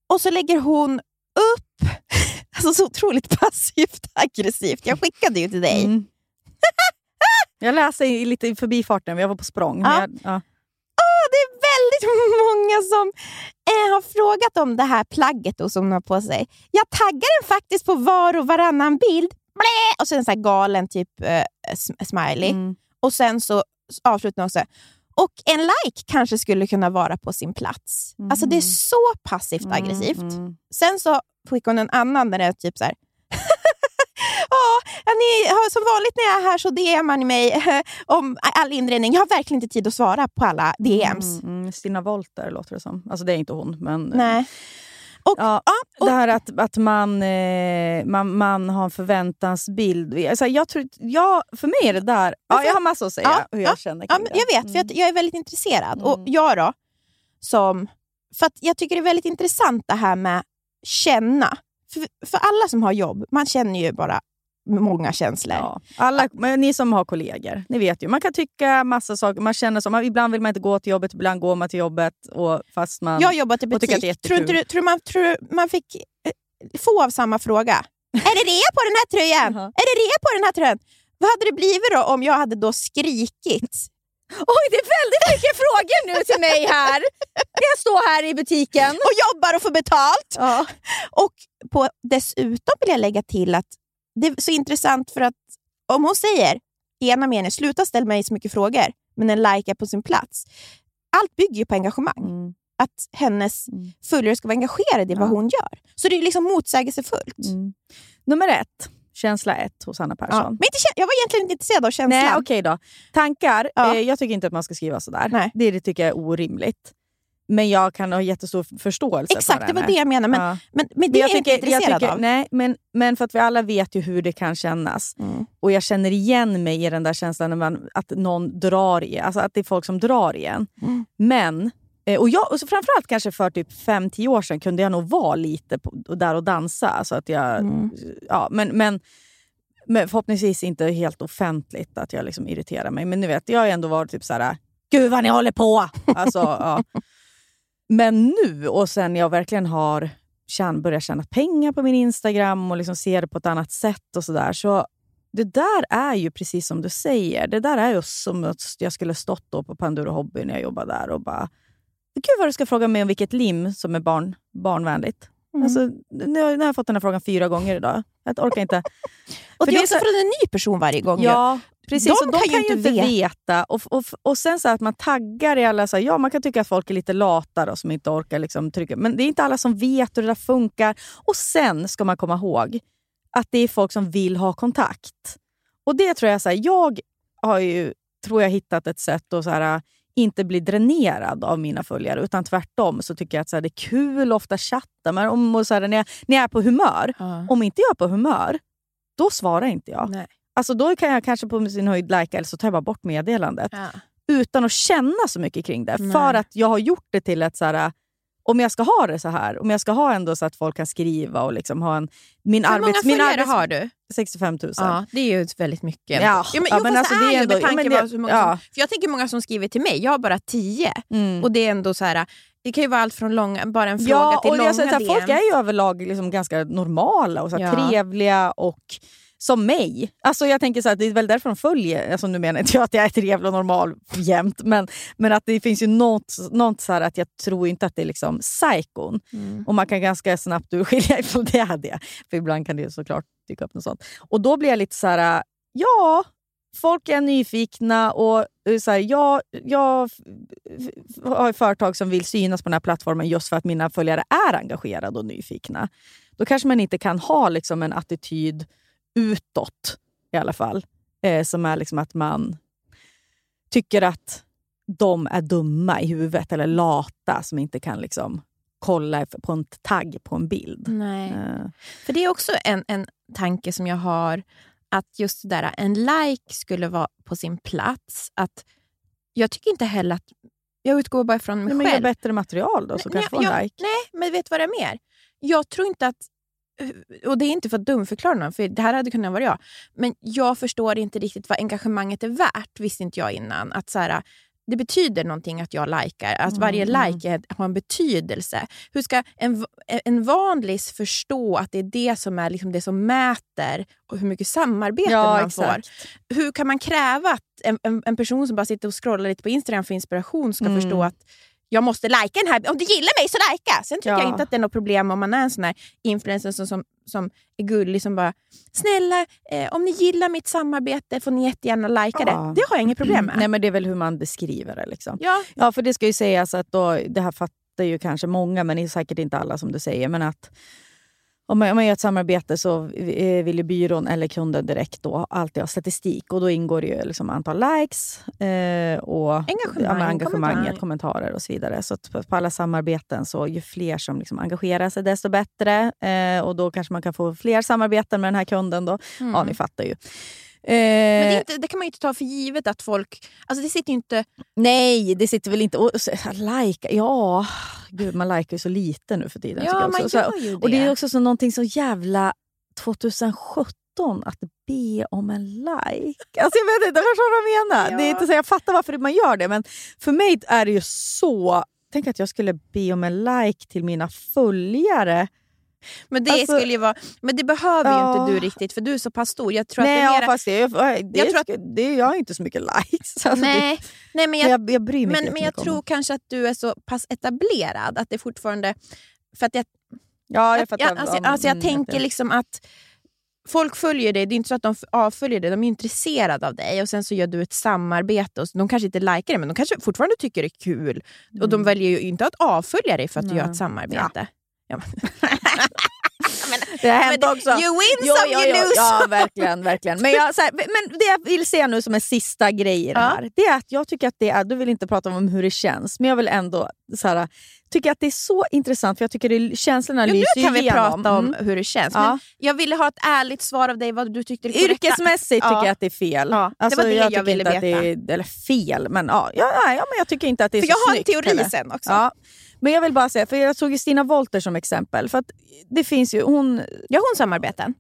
Och så lägger hon upp, alltså så otroligt passivt aggressivt. Jag skickade ju till dig. Mm. jag läser i, lite i förbifarten, jag var på språng. Ja. Jag, ja. Åh, det är väldigt många som eh, har frågat om det här plagget då, som hon har på sig. Jag taggar den faktiskt på var och varannan bild. Blä! Och sen en sån här galen typ eh, sm- smiley. Mm. Och sen så avslutar hon också. Och en like kanske skulle kunna vara på sin plats. Alltså det är så passivt aggressivt. Mm. Sen så skickar hon en annan där det är typ så här. Ja, ni som vanligt när jag är här så DMar ni mig om all inredning. Jag har verkligen inte tid att svara på alla DMs. Mm, mm, Stina Wolter låter det som. Alltså det är inte hon, men... Nej. Och, Ja, och- det här att, att man, eh, man, man har en förväntansbild. Alltså jag tror, ja, för mig är det där... Ja, jag har massor att säga Ja, hur jag ja, känner Ja, kring det. jag vet, för jag, jag är väldigt intresserad. Och Mm. jag då, som... För jag tycker det är väldigt intressant det här med känna. För, för alla som har jobb, man känner ju bara många känslor. Ja. Alla, men ni som har kollegor, ni vet ju. Man kan tycka massa saker. Man känner som, ibland vill man inte gå till jobbet, ibland går man till jobbet. Och fast man, Jag har jobbat i butik. tror, du, tror man, tror man fick eh, få av samma fråga? är det rea på den här tröjan? Jaha. Är det rea på den här tröjan? Vad hade det blivit då om jag hade då skrikit? Oj, det är väldigt mycket frågor nu till mig här. Jag står här i butiken. Och jobbar och får betalt? Ja. Och på, dessutom vill jag lägga till att det är så intressant för att om hon säger i ena meningen, sluta ställa mig så mycket frågor, men en like är på sin plats. Allt bygger ju på engagemang. Mm. Att hennes Mm. följare ska vara engagerade i vad Ja. hon gör. Så det är liksom motsägelsefullt. Mm. Nummer ett, känsla ett hos Anna Persson. Ja. Men inte, jag var egentligen inte intresserad av känslan. Nej, okej då. Tankar. Ja. Eh, jag tycker inte att man ska skriva sådär. Nej. Det, det tycker jag är orimligt. Men jag kan ha jättestor förståelse Exakt, för det var det jag menade. Men, Ja. men, men det Men är jag jag inte tycker, jag intresserad tycker, av. nej, men, men för att vi alla vet ju hur det kan kännas. Mm. Och jag känner igen mig i den där känslan när man, att någon drar i Alltså att det är folk som drar igen. Mm. Men, eh, och, jag, och så framförallt kanske för typ 5-10 år sedan kunde jag nog vara lite på, där och dansa. Alltså att jag, Mm. ja, men, men, men förhoppningsvis inte helt offentligt att jag liksom irriterar mig. Men nu vet jag har ändå varit typ så här. Gud vad ni håller på! Alltså, ja. Men nu, och sen jag verkligen har tjän, börjat tjäna pengar på min Instagram och liksom ser det på ett annat sätt och sådär. Så det där är ju precis som du säger. Det där är ju som att jag skulle stått då på Panduro Hobby när jag jobbade där och bara Gud vad du ska fråga mig om vilket lim som är barn, barnvänligt. Mm. Alltså, nu, har- nu har jag fått den här frågan fyra gånger idag. Jag orkar inte. Och För det är också så- från en ny person varje gång. Ja, precis. De de kan kan, ju inte veta. veta. Och, och, och sen så att man taggar i alla... Så här, ja, man kan tycka att folk är lite lata då, som inte orkar liksom, trycka. Men det är inte alla som vet hur det där funkar. Och sen ska man komma ihåg att det är folk som vill ha kontakt. Och det tror jag... Så här, jag har ju tror jag hittat ett sätt att så här, inte bli dränerad av mina följare. Utan tvärtom så tycker jag att så här, det är kul ofta chatta. Men om, och så här, när, jag, när jag är på humör, Ja. om inte jag är på humör, då svarar inte jag. Nej. Alltså då kan jag kanske på sin höjd lajka eller så tar jag bara bort meddelandet. Ja. Utan att känna så mycket kring det. Nej. För att jag har gjort det till ett så här, om jag ska ha det så här, om jag ska ha ändå så att folk kan skriva och liksom ha en... Min Hur många arbets, min följare arbets, har du? 65 000. Ja, det är ju väldigt mycket. Ja, men, ja, jo, men alltså, det är ju ändå- med tanke men på hur många ja. som, För jag tänker många som skriver till mig, jag har bara tio. Mm. Och det är ändå så här, det kan ju vara allt från långa, bara en fråga ja, till och långa jag säger så här, DMs. Folk är ju överlag liksom ganska normala och så här, trevliga och som mig. Alltså jag tänker så här, Det är väl därför de följer. Alltså nu menar inte jag att jag är trevlig och normal jämt, men, men att det finns ju något, något så att jag tror inte att det är liksom psykon. Mm. Och man kan ganska snabbt urskilja ifall det är det. För ibland kan det ju såklart dyka upp något sånt. Och då blir jag lite så här, ja, folk är nyfikna och eh, så här, jag, jag har företag som vill synas på den här plattformen just för att mina följare är engagerade och nyfikna. Då kanske man inte kan ha liksom en attityd utåt i alla fall. Eh, som är liksom att man tycker att de är dumma i huvudet eller lata som inte kan liksom kolla på en tagg på en bild. Nej. Eh, För det är också en, en tanke som jag har, att just det där, en like skulle vara på sin plats. Att jag tycker inte heller att... Jag utgår bara från mig Nej, men gör själv. bättre material då så kanske Nej, få en jag- like. Nej, men vet du vad det är mer? Jag tror inte att... Och det är inte för att dumförklara någon, för det här hade kunnat vara jag. Men jag förstår inte riktigt vad engagemanget är värt, visste inte jag innan. Att så här, det betyder någonting att jag likar, att Mm, varje mm. like har en betydelse. Hur ska en, en vanlis förstå att det är det som är liksom det som mäter och hur mycket samarbete man får? Hur kan man kräva att en, en, en person som bara sitter och scrollar lite på Instagram för inspiration ska Mm. förstå att jag måste lajka den här. Om du gillar mig så lajka! Sen tycker Ja. jag inte att det är något problem om man är en sån här influencer som, som, som är gullig som bara “Snälla, eh, om ni gillar mitt samarbete får ni jättegärna lajka Ja. det”. Det har jag inget problem med. Nej, men det är väl hur man beskriver det. Liksom. Ja, Ja, för det ska ju sägas att då, det här fattar ju kanske många, men det är säkert inte alla som du säger. Men att om man, om man gör ett samarbete så eh, vill ju byrån eller kunden direkt då alltid ha statistik och då ingår det ju liksom antal likes och Engagemang, ja, engagemanget, kommentarer. kommentarer och så vidare. Så på, på alla samarbeten, så ju fler som liksom engagerar sig desto bättre. Eh, och då kanske man kan få fler samarbeten med den här kunden. Då. Ja, ni fattar ju. Eh, Men det, är inte, det kan man ju inte ta för givet att folk... Alltså det sitter ju inte... Nej, det sitter väl inte... Och, så- like, ja, gud man likar ju så lite nu för tiden. Ja, jag man också. Gör ju Och det är det. också så, någonting så jävla 2017 att be om en like. Alltså jag vet inte, du vad jag menar? Det är inte så, jag fattar varför man gör det, men för mig är det ju så... Tänk att jag skulle be om en like till mina följare. Men det, Alltså- skulle ju vara, men det behöver ju Ja. inte du riktigt för du är så pass stor. Jag tror Nej, att det är ja, mera, fast det, jag, det, Jag tror att- det, jag har inte så mycket likes. Alltså nej, nej, men det, jag, jag, jag bryr mig men, inte men jag jättemycket om tror kanske att du är så pass etablerad att det fortfarande... För att jag, Ja, jag fattar. jag, alltså, alltså jag Mm, tänker liksom att folk följer dig, det är inte så att de avföljer dig, de är intresserade av dig och sen så gör du ett samarbete och de kanske inte likar det men de kanske fortfarande tycker det är kul. Och de väljer ju inte att avfölja dig för att du Mm. Nej. gör ett samarbete. Ja. men, Det har hänt också. You win some, you lose Ja, verkligen. verkligen. Men, jag, här, men det jag vill säga nu som en sista grej i det Ja. här, det är att jag tycker att det är, du vill inte prata om hur det känns, men jag vill ändå så här, tycker att det är så intressant för jag tycker det, känslorna Jo, lyser nu kan vi igenom. prata om Mm. hur det känns. Ja. Men jag ville ha ett ärligt svar av dig vad du tyckte det Yrkesmässigt tycker Ja. jag att det är fel. Ja, det alltså, var det jag tycker ville det är, Eller fel, men ja, ja, ja, men jag tycker inte att det är För så jag har en teori heller. sen också. Ja. Men jag vill bara säga, för jag tog Stina Wolter som exempel. För det finns ju, hon, Gör hon samarbeten?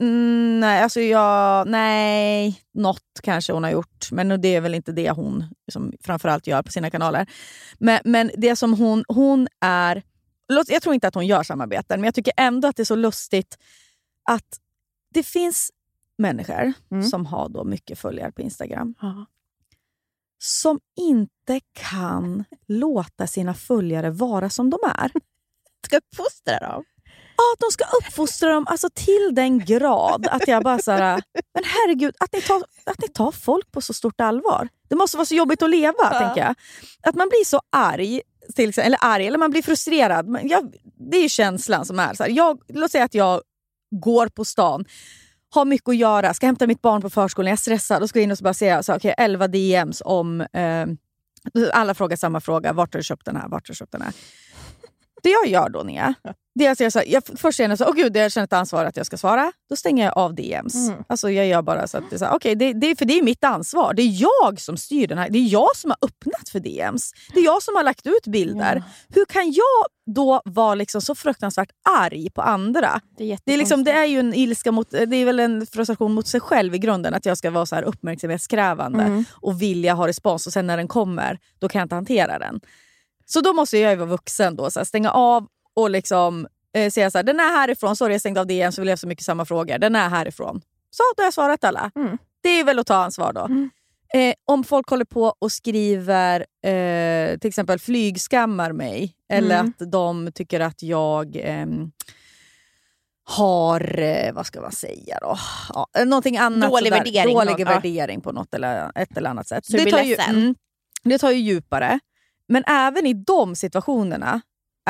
Mm, nej, alltså jag, nej, något kanske hon har gjort. Men det är väl inte det hon som framförallt gör på sina kanaler. Men, men det som hon, hon är... Jag tror inte att hon gör samarbeten, men jag tycker ändå att det är så lustigt att det finns människor Mm. som har då mycket följare på Instagram som inte kan låta sina följare vara som de är. Ska uppfostra dem? Ja, de ska uppfostra dem alltså, till den grad att jag bara så här, men herregud, att ni, tar, att ni tar folk på så stort allvar. Det måste vara så jobbigt att leva, tänker jag. Att man blir så arg, till, exempel- eller arg, eller man blir frustrerad. Jag, det är känslan som är. Så här, jag, låt säga att jag går på stan, har mycket att göra, ska hämta mitt barn på förskolan, jag är stressad och ska in och så bara säga så, okay, 11 DMs om... Eh, alla frågar samma fråga, vart har du köpt den här? Vart har du köpt den här? Det jag gör då, Nia, det är att jag, så här, jag först känner så, åh gud, jag känner ett ansvar att jag ska svara. Då stänger jag av DMs. Mm. Alltså jag gör bara så att det är så här, okej, det, det, för det är mitt ansvar. Det är jag som styr den här. Det är jag som har öppnat för DMs. Det är jag som har lagt ut bilder. Hur kan jag då vara liksom så fruktansvärt arg på andra? Det är, Det är, liksom, det är ju en ilska mot, det är väl en frustration mot sig själv i grunden. Att jag ska vara så här uppmärksamhetskrävande Mm. och vilja ha respons och sen när den kommer, då kan jag inte hantera den. Så då måste jag ju vara vuxen då, så här, stänga av och liksom eh, säga så här, den är härifrån, sorry jag stängde av DN så vill jag så mycket samma frågor. Den är härifrån. Så, då har jag svarat alla. Mm. Det är väl att ta ansvar då. Eh, om folk håller på och skriver, eh, till exempel flygskammar mig, eller Mm. att de tycker att jag ehm, har, eh, vad ska man säga då? Ja, eh, någonting annat. Dålig sådär. värdering, Dålig något, ja. värdering på något eller, ett eller annat sätt. Så blir tar ju, mm, det tar ju djupare. Men även i de situationerna,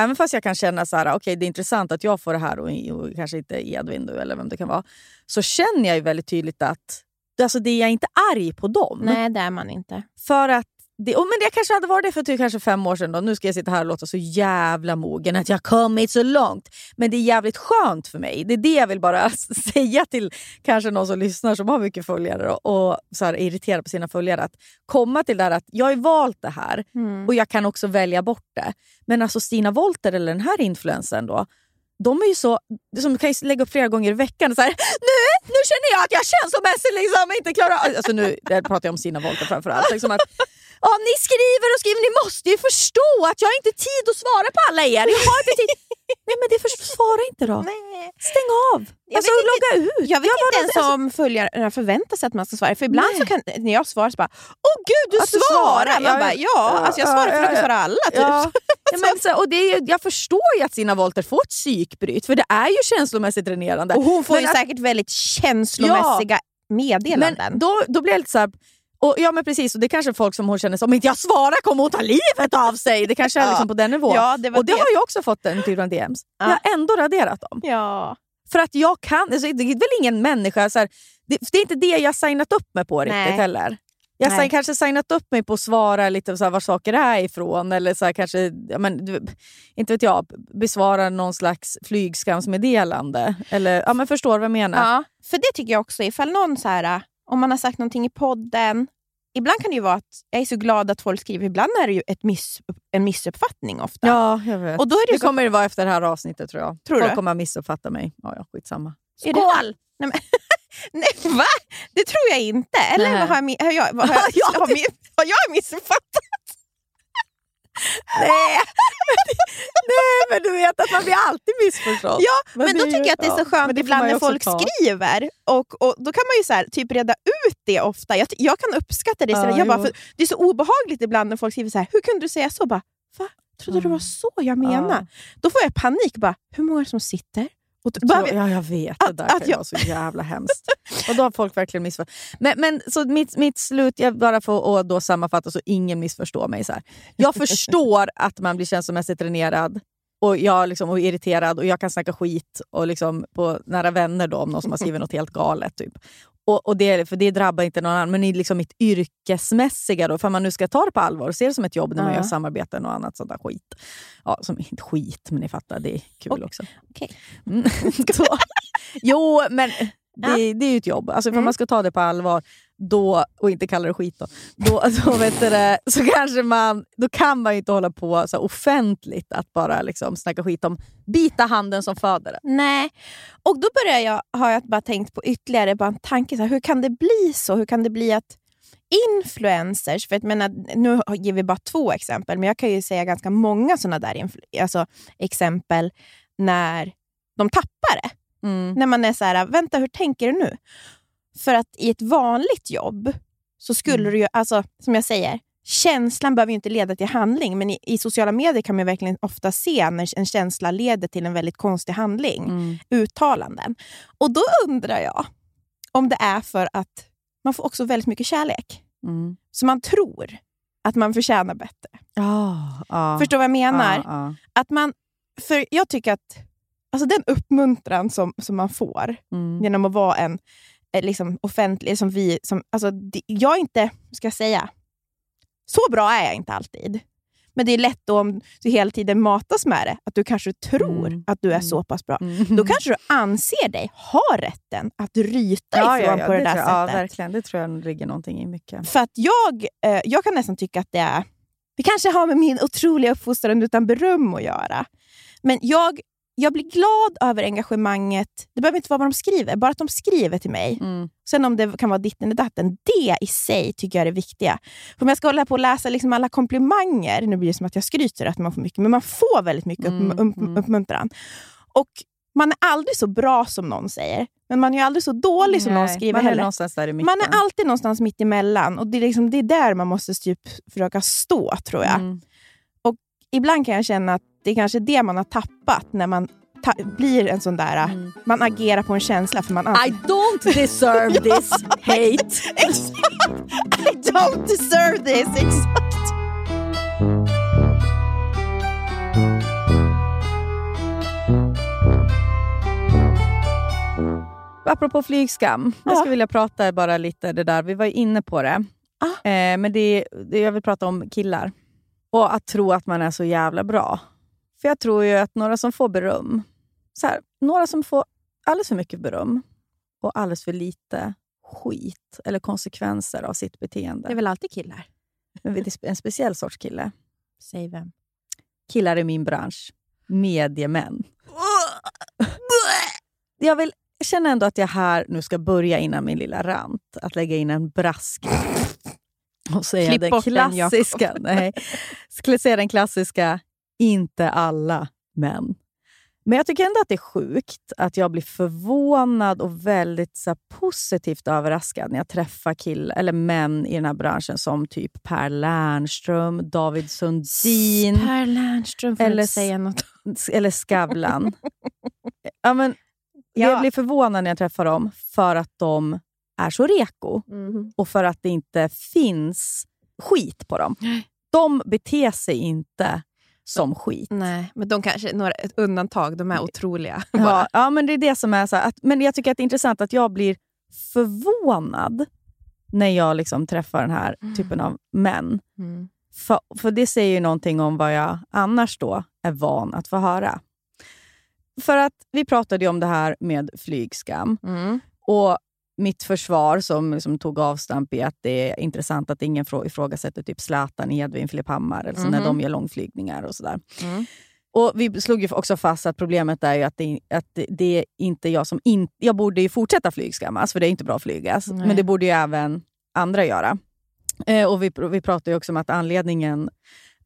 även fast jag kan känna så här, okay, det är intressant att jag får det här och, och kanske inte Edvin då, eller vem det kan vara, så känner jag ju väldigt tydligt att alltså, det är jag inte arg på dem. Nej, det är man inte. För att det, oh, men det kanske hade varit det för typ kanske fem år sedan. Då. Nu ska jag sitta här och låta så jävla mogen att jag har kommit så långt. Men det är jävligt skönt för mig. Det är det jag vill bara säga till kanske någon som lyssnar som har mycket följare och, och så här, är irriterad på sina följare. Att komma till det här att jag har valt det här och jag kan också välja bort det. Men alltså Stina Wolter eller den här influencern då, de är ju så, som kan ju lägga upp flera gånger i veckan. Så här, nu, nu känner jag att jag känslomässigt liksom inte klarar... Alltså nu pratar jag om Stina Wolter framförallt. Liksom att, Ja, ni skriver och skriver, ni måste ju förstå att jag har inte tid att svara på alla er. Jag har inte tid. Nej men det för, svara inte då. Nej. Stäng av. Jag alltså, inte- logga ut. Jag vet bara- inte ens om följarna förväntar sig att man ska svara. För ibland så kan, när jag svarar så bara Åh gud, du Att du svarar! Man bara, ja, ja, alltså jag ja, svarar för ja, att jag ja. svarar alla. Typ. Ja. Ja, men, så, och det är jag förstår ju att Sina Wolter får ett psykbryt, för det är ju känslomässigt dränerande. Och hon får Men ju att- säkert väldigt känslomässiga meddelanden. Men då, då blir jag lite så här, och, ja men precis, och det är kanske folk som hon känner så, om inte jag svarar kommer hon ta livet av sig. Det kanske är Ja. liksom på den nivån. Ja, det och det, det. har jag också fått den typen av DMs. Ja. Jag har ändå raderat dem. ja. För att jag kan, alltså, det är väl ingen människa, så här, det, det är inte det jag signat upp mig på riktigt Nej. heller. Jag har kanske signat upp mig på att svara lite så här, var saker är ifrån eller så här, kanske, men, inte vet jag, besvara någon slags flygskamsmeddelande. Eller, ja, men förstår vad jag menar? ja, för det tycker jag också. Ifall någon så här, om man har sagt någonting i podden. Ibland kan det ju vara att jag är så glad att folk skriver, ibland är det ju ett miss, en missuppfattning ofta. Ja, jag vet. Och då är det det så- kommer det vara efter det här avsnittet tror jag. Tror Folk du? kommer att missuppfatta mig. Ja, ja, skitsamma. Det- Skål! Nej, men, nej, va? Det tror jag inte. Eller Nej. vad har jag, mi- har jag, vad har jag, Ja, har, mi- har jag missuppfattat? Nej. Nej, men du vet att man blir alltid missförstådd. Ja, men, Men då tycker jag att det är så ja, skönt ibland när folk ta. skriver. Och, och Då kan man ju så här, typ reda ut det ofta. Jag, jag kan uppskatta det. Så Ja, jag bara, det är så obehagligt ibland när folk skriver så här, hur kunde du säga så? Bara, Va? Trodde det var så jag menade? Då får jag panik. Bara, hur många som sitter? Och bara, Ja, jag vet. Det Att- där att jag- vara så jävla hemskt. Och då har folk verkligen missförstått. Men, men så mitt, mitt slut, jag bara får att då sammanfatta så ingen missförstår mig. Så här. Jag förstår att man blir känslomässigt dränerad och, jag liksom, och irriterad och jag kan snacka skit och liksom på nära vänner då, om någon som har skrivit något helt galet. Typ. Och, och det, för det drabbar inte någon annan. Men i liksom mitt yrkesmässiga, då, för man nu ska ta det på allvar och se det som ett jobb när man gör samarbeten och annat sånt där skit. Ja, som, inte skit, men ni fattar, det är kul Och- också. Okej. Mm, jo, men det, det är ju ett jobb. Alltså, om Mm. man ska ta det på allvar då, och inte kalla det skit, då, då, då, vet du det, så kanske man, då kan man ju inte hålla på så offentligt att bara liksom snacka skit om bita handen som föder en. Nej. Och då börjar jag, har jag bara tänkt på ytterligare bara en tanke. Så här, hur kan det bli så? Hur kan det bli att influencers, för jag menar, nu ger vi bara två exempel, men jag kan ju säga ganska många sådana där alltså, exempel när de tappar det. Mm. När man är så här, vänta hur tänker du nu? För att i ett vanligt jobb så skulle Mm. du ju, alltså, som jag säger, känslan behöver ju inte leda till handling, men i, i sociala medier kan man verkligen ofta se när en känsla leder till en väldigt konstig handling. Mm. Uttalanden. Och då undrar jag om det är för att man får också väldigt mycket kärlek. Mm. Så man tror att man förtjänar bättre. Ja, ja. Förstår vad jag menar? Ja. Att man, för jag tycker att alltså den uppmuntran som, som man får Mm. genom att vara en liksom, offentlig, som vi, som, alltså, det- jag är inte, ska jag säga, så bra är jag inte alltid. Men det är lätt då om du hela tiden matas med det, att du kanske tror Mm. att du är Mm. så pass bra. Mm. Då kanske du anser dig ha rätten att ryta ifrån på det, där tror jag, Ja, sättet. verkligen. Det tror jag ligger någonting i mycket. För att jag, eh, jag kan nästan tycka att det är... Det kanske har med min otroliga uppfostran utan beröm att göra. Men jag, jag blir glad över engagemanget. Det behöver inte vara vad de skriver, bara att de skriver till mig. Mm. Sen om det kan vara ditten eller datten, det i sig tycker jag är det viktiga. För om jag ska hålla på och läsa liksom alla komplimanger, nu blir det som att jag skryter att man får mycket, men man får väldigt mycket Mm, upp, upp, mm. uppmuntran. Och man är aldrig så bra som någon säger, men man är aldrig så dålig som någon Nej, skriver man är heller. någonstans där i mitten. Man är alltid någonstans mitt emellan och det är, liksom, det är där man måste typ försöka stå, tror jag. Mm. Ibland kan jag känna att det är kanske det man har tappat när man ta- blir en sån där... Mm. Man agerar på en känsla för man I don't deserve this hate. Exakt! I don't deserve this! Exakt! Apropå flygskam, jag Ja. skulle vilja prata bara lite det där. Vi var ju inne på det. Ah. Eh, men det, det, jag vill prata om killar. Och att tro att man är så jävla bra. För jag tror ju att några som får beröm, så här, några som får alldeles för mycket beröm och alldeles för lite skit eller konsekvenser av sitt beteende. Det är väl alltid killar? En speciell sorts kille. Säg vem. Killar i min bransch. Mediemän. Jag vill känna ändå att jag här nu ska börja innan min lilla rant, att lägga in en brask. Och säga Klipp den, klassiska. nej, skulle säga den klassiska, inte alla män. Men jag tycker ändå att det är sjukt att jag blir förvånad och väldigt så positivt överraskad när jag träffar kill, eller män i den här branschen som typ Per Lernström, David Sundin Per Lernström får Eller säga något. eller Skavlan. ja, men, Ja. Jag blir förvånad när jag träffar dem för att de är så reko och för att det inte finns skit på dem. De beter sig inte som skit. Nej, men de kanske några ett undantag. De är otroliga. Ja, ja, men det är det som är så att, Men jag tycker att det är intressant att jag blir förvånad när jag liksom träffar den här typen av män. Mm. För, för det säger ju någonting om vad jag annars då är van att få höra. För att vi pratade ju om det här med flygskam. Mm. Och mitt försvar som liksom tog avstamp i att det är intressant att ingen frå- ifrågasätter typ Zlatan, Edvin, Filip Hammar alltså när Mhm. de gör långflygningar och sådär. Mm. Och Vi slog ju också fast att problemet är ju att det, att det, är inte jag som... In, jag borde ju fortsätta flygskammas, för det är inte bra att flygas. Nej. Men det borde ju även andra göra. Eh, och vi, vi pratade också om att anledningen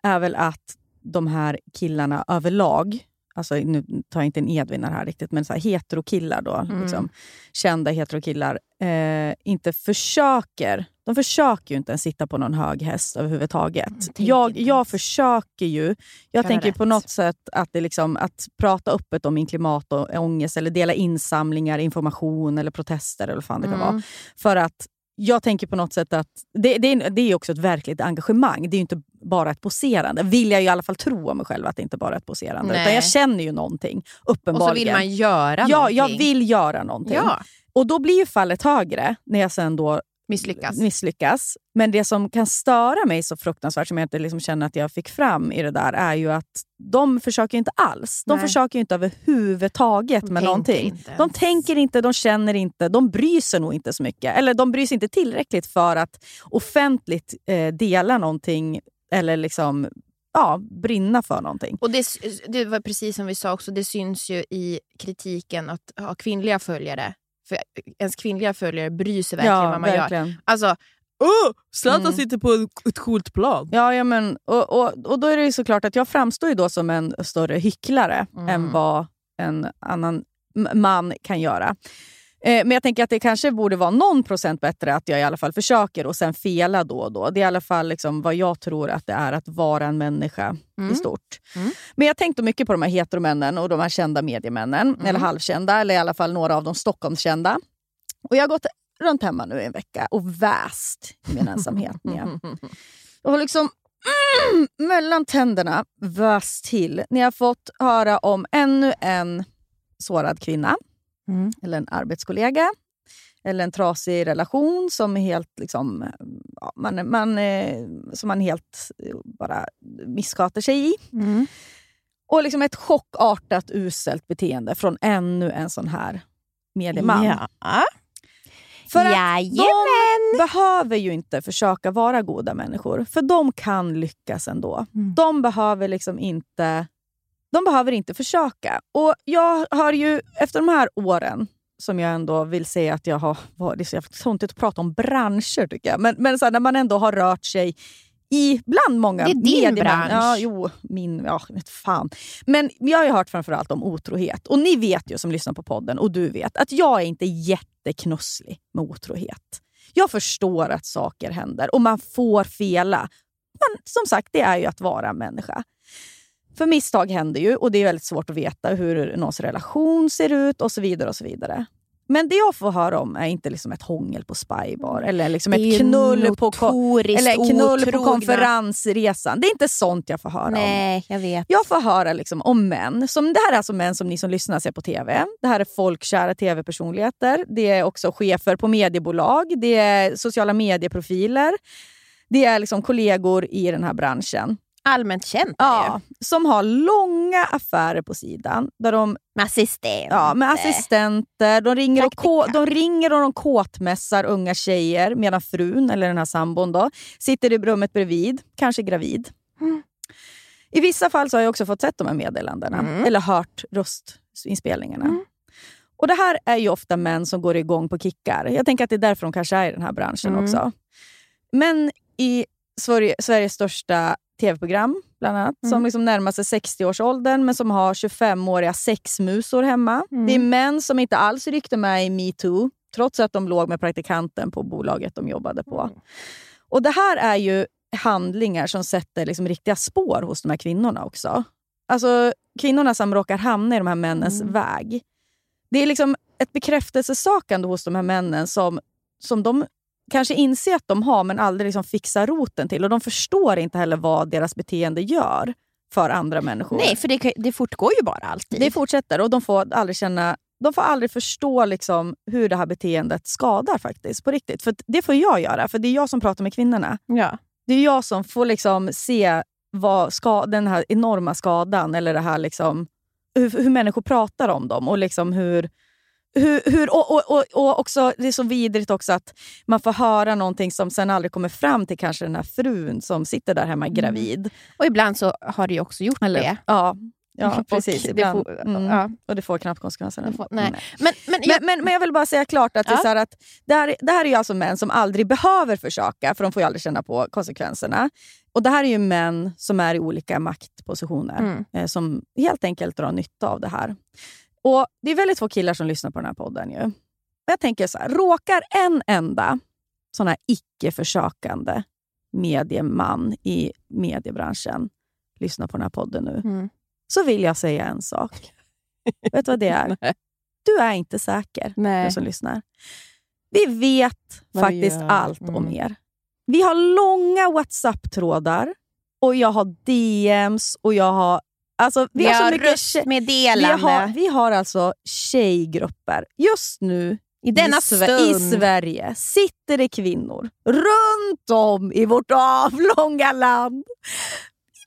är väl att de här killarna överlag, alltså nu tar jag inte en Edvin här riktigt, men så här heterokillar då, Mm. liksom, kända heterokillar, eh, inte försöker de försöker ju inte ens sitta på någon hög häst överhuvudtaget. tänker Jag, jag försöker ju. Jag tänker rätt. på något sätt att, det liksom, att prata öppet om min klimat och ångest eller dela insamlingar, information eller protester eller vad fan det kan Mm. vara. För att jag tänker på något sätt att det, det, är, det är också ett verkligt engagemang. Det är ju inte bara ett poserande. Vill jag i alla fall tro om mig själv att det inte bara är ett poserande. Nej. Utan jag känner ju någonting, Och uppenbarligen. så vill man göra ja, någonting. jag vill göra någonting. Ja, Och då blir ju fallet högre när jag sen då misslyckas. misslyckas. Men det som kan störa mig så fruktansvärt, som jag inte liksom känner att jag fick fram i det där, är ju att de försöker inte alls. De Nej. försöker inte överhuvudtaget De med någonting. inte De tänker inte, de känner inte, de bryr sig nog inte så mycket. Eller de bryr sig inte tillräckligt för att offentligt eh, dela någonting eller liksom, ja, brinna för någonting. Och det, det var precis som vi sa också, det syns ju i kritiken att ha kvinnliga följare. För ens kvinnliga följare bryr sig verkligen vad man gör. verkligen. Alltså, Oh, Zlatan Mm. sitter på ett coolt plan. Ja, ja men, och, och, och då är det ju såklart att jag framstår ju då som en större hycklare Mm. än vad en annan man kan göra. Eh, men jag tänker att det kanske borde vara någon procent bättre att jag i alla fall försöker och sen fela då och då. Det är i alla fall liksom vad jag tror att det är att vara en människa i Mm. stort. Mm. Men jag tänkte mycket på de här heteromännen och de här kända mediemännen. Mm. Eller halvkända, eller i alla fall några av de Stockholmskända. Och jag har gått runt hemma nu i en vecka och väst i min ensamhet. Jag har liksom mm, mellan tänderna väst till när jag fått höra om ännu en sårad kvinna. Mm. Eller en arbetskollega. Eller en trasig relation som är helt liksom, ja, man, man, eh, som man helt eh, bara missköter sig i. Mm. Och liksom ett chockartat uselt beteende från ännu en sån här medieman. Ja. För att de behöver ju inte försöka vara goda människor, för de kan lyckas ändå. Mm. De behöver liksom inte de behöver inte försöka. Och Jag har ju efter de här åren, som jag ändå vill säga att jag har varit... Det är så töntigt att prata om branscher tycker jag. Men, men så här, när man ändå har rört sig i bland många Det är din mediemän- bransch. Ja, jo, min... Ja, vet fan. Men jag har ju hört framförallt om otrohet. Och ni vet ju som lyssnar på podden, och du vet, att jag är inte jätteknusslig med otrohet. Jag förstår att saker händer och man får fela. Men som sagt, det är ju att vara människa. För misstag händer ju och det är väldigt svårt att veta hur någons relation ser ut och så vidare. och så vidare. Men det jag får höra om är inte liksom ett hångel på spybar eller liksom ett knull på, eller knull på konferensresan. Det är inte sånt jag får höra om. Nej, jag vet. Jag får höra liksom om män. Som, det här är alltså män som ni som lyssnar ser på TV. Det här är folkkära TV-personligheter. Det är också chefer på mediebolag. Det är sociala medieprofiler. Det är liksom kollegor i den här branschen. Allmänt känt Ja, som har långa affärer på sidan. Där de, Med assistent. ja, med assistenter. De ringer, och ko, Praktikant. de ringer och de kåtmässar unga tjejer medan frun, eller den här sambon, då, sitter i rummet bredvid, kanske gravid. Mm. I vissa fall så har jag också fått sett de här meddelandena, Mm. eller hört röstinspelningarna. Mm. Och Det här är ju ofta män som går igång på kickar. Jag tänker att det är därför de kanske är i den här branschen Mm. också. Men i Sverige, Sveriges största tv-program, bland annat, Mm. som liksom närmar sig 60-årsåldern men som har 25-åriga sexmusor hemma. Mm. Det är män som inte alls ryckte med i metoo, trots att de låg med praktikanten på bolaget de jobbade på. Mm. Och Det här är ju handlingar som sätter liksom riktiga spår hos de här kvinnorna också. Alltså kvinnorna som råkar hamna i de här männens Mm. väg. Det är liksom ett bekräftelsesökande hos de här männen som, som de kanske inser att de har men aldrig liksom fixar roten till. Och De förstår inte heller vad deras beteende gör för andra människor. Nej, för det, det fortgår ju bara alltid. Det fortsätter och de får aldrig känna de får aldrig förstå liksom hur det här beteendet skadar faktiskt på riktigt. För det får jag göra, för det är jag som pratar med kvinnorna. ja. Det är jag som får liksom se vad ska, den här enorma skadan eller det här liksom, hur, hur människor pratar om dem. Och liksom hur, hur, hur, och, och, och, och också, Det är så vidrigt också att man får höra någonting som sen aldrig kommer fram till kanske den här frun som sitter där hemma gravid. Och ibland så har det också gjort Eller, det. Ja, ja Och precis. det Ibland. får- mm. ja. Och det får knappt konsekvenser. Det får- nej. Nej. Men, men, jag, Men, men, men jag vill bara säga klart att, det, är Ja. så här att det, här, det här är ju alltså män som aldrig behöver försöka, för de får ju aldrig känna på konsekvenserna. Och Det här är ju män som är i olika maktpositioner, Mm. eh, som helt enkelt drar nytta av det här. Och Det är väldigt få killar som lyssnar på den här podden. Ju. Jag tänker så här, råkar en enda sån här icke-försökande medieman i mediebranschen lyssna på den här podden nu, Mm. så vill jag säga en sak. Vet du vad det är? Nej. Du är inte säker, Nej. du som lyssnar. Vi vet Vad vi faktiskt gör. allt Mm. om er. Vi har långa WhatsApp-trådar och jag har DMs och jag har... Alltså, vi, Vi har så har mycket röstmeddelande. vi har, vi har alltså tjejgrupper. Just nu I denna i, i Sverige sitter det kvinnor runt om i vårt avlånga land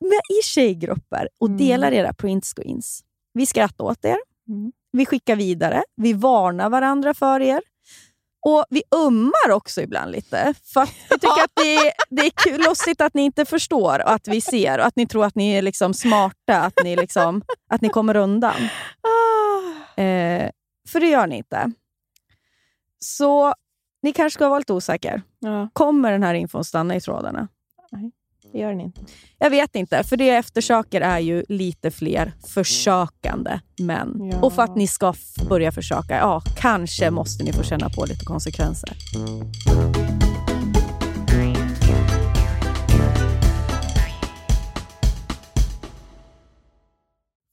med, i tjejgrupper och Mm. delar era printscreens. Vi skrattar åt er. Mm. Vi skickar vidare. Vi varnar varandra för er. Och vi ömmar också ibland lite. För vi tycker att det är, det är kul, att ni inte förstår och att vi ser och att ni tror att ni är liksom smarta, att ni, liksom, att ni kommer undan. Ah. Eh, för det gör ni inte. Så ni kanske ska vara lite osäker. Ja, Kommer den här infon stanna i trådarna? Det gör den inte. Jag vet inte, för det jag eftersöker är ju lite fler försökande män. Ja. Och för att ni ska börja försöka, ja, kanske måste ni få känna på lite konsekvenser.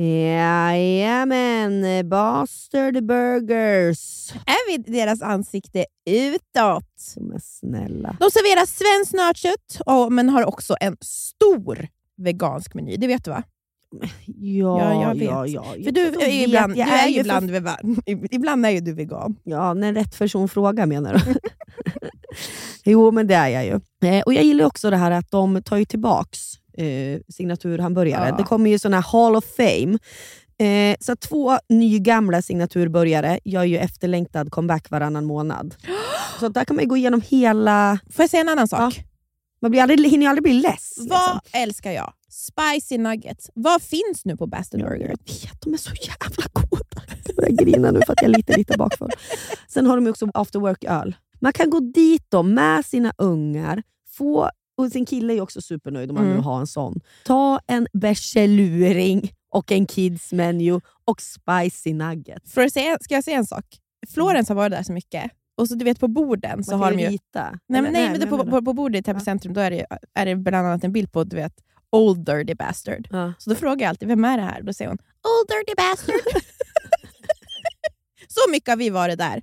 Jajamän, Bastard Burgers. Är vi deras ansikte utåt? Men snälla. De serverar svenskt nötkött men har också en stor vegansk meny. Det vet du va? Ja, Ja, jag vet. ja, ja. För du vet, ibland, jag du är ju ibland, vegan. ibland är ju du vegan. Ja, när rätt person frågar menar du? jo, men det är jag ju. Eh, och Jag gillar också det här att de tar ju tillbaks eh, signaturhamburgare. Ja. Det kommer ju såna här Hall of Fame. Eh, så två nygamla signaturbörjare gör ju efterlängtad comeback varannan månad. Så där kan man gå igenom hela... Får jag säga en annan sak? Man blir aldrig, hinner ju aldrig bli less. Vad Liksom. älskar jag? Spicy nuggets. Vad finns nu på Bastard Burger? Jag vet, de är så jävla goda. Jag börjar grina nu för att jag är lite, lite bakfull. Sen har de också after work-öl. Man kan gå dit då med sina ungar, få, och sin kille är också supernöjd om man Mm. nu har en sån. Ta en bärseluring och en kids menu och spicy nuggets. För att säga, ska jag säga en sak? Florens har varit där så mycket. Och så du vet på borden så Man har de ju rita. Nej, men, nej, men det, men på, på, på bordet i Täby centrum då är det, är det bland annat en bild på du vet, Old Dirty Bastard. Ja. Så då frågar jag alltid, vem är det här? Då säger hon, Old Dirty Bastard. så mycket har vi varit där.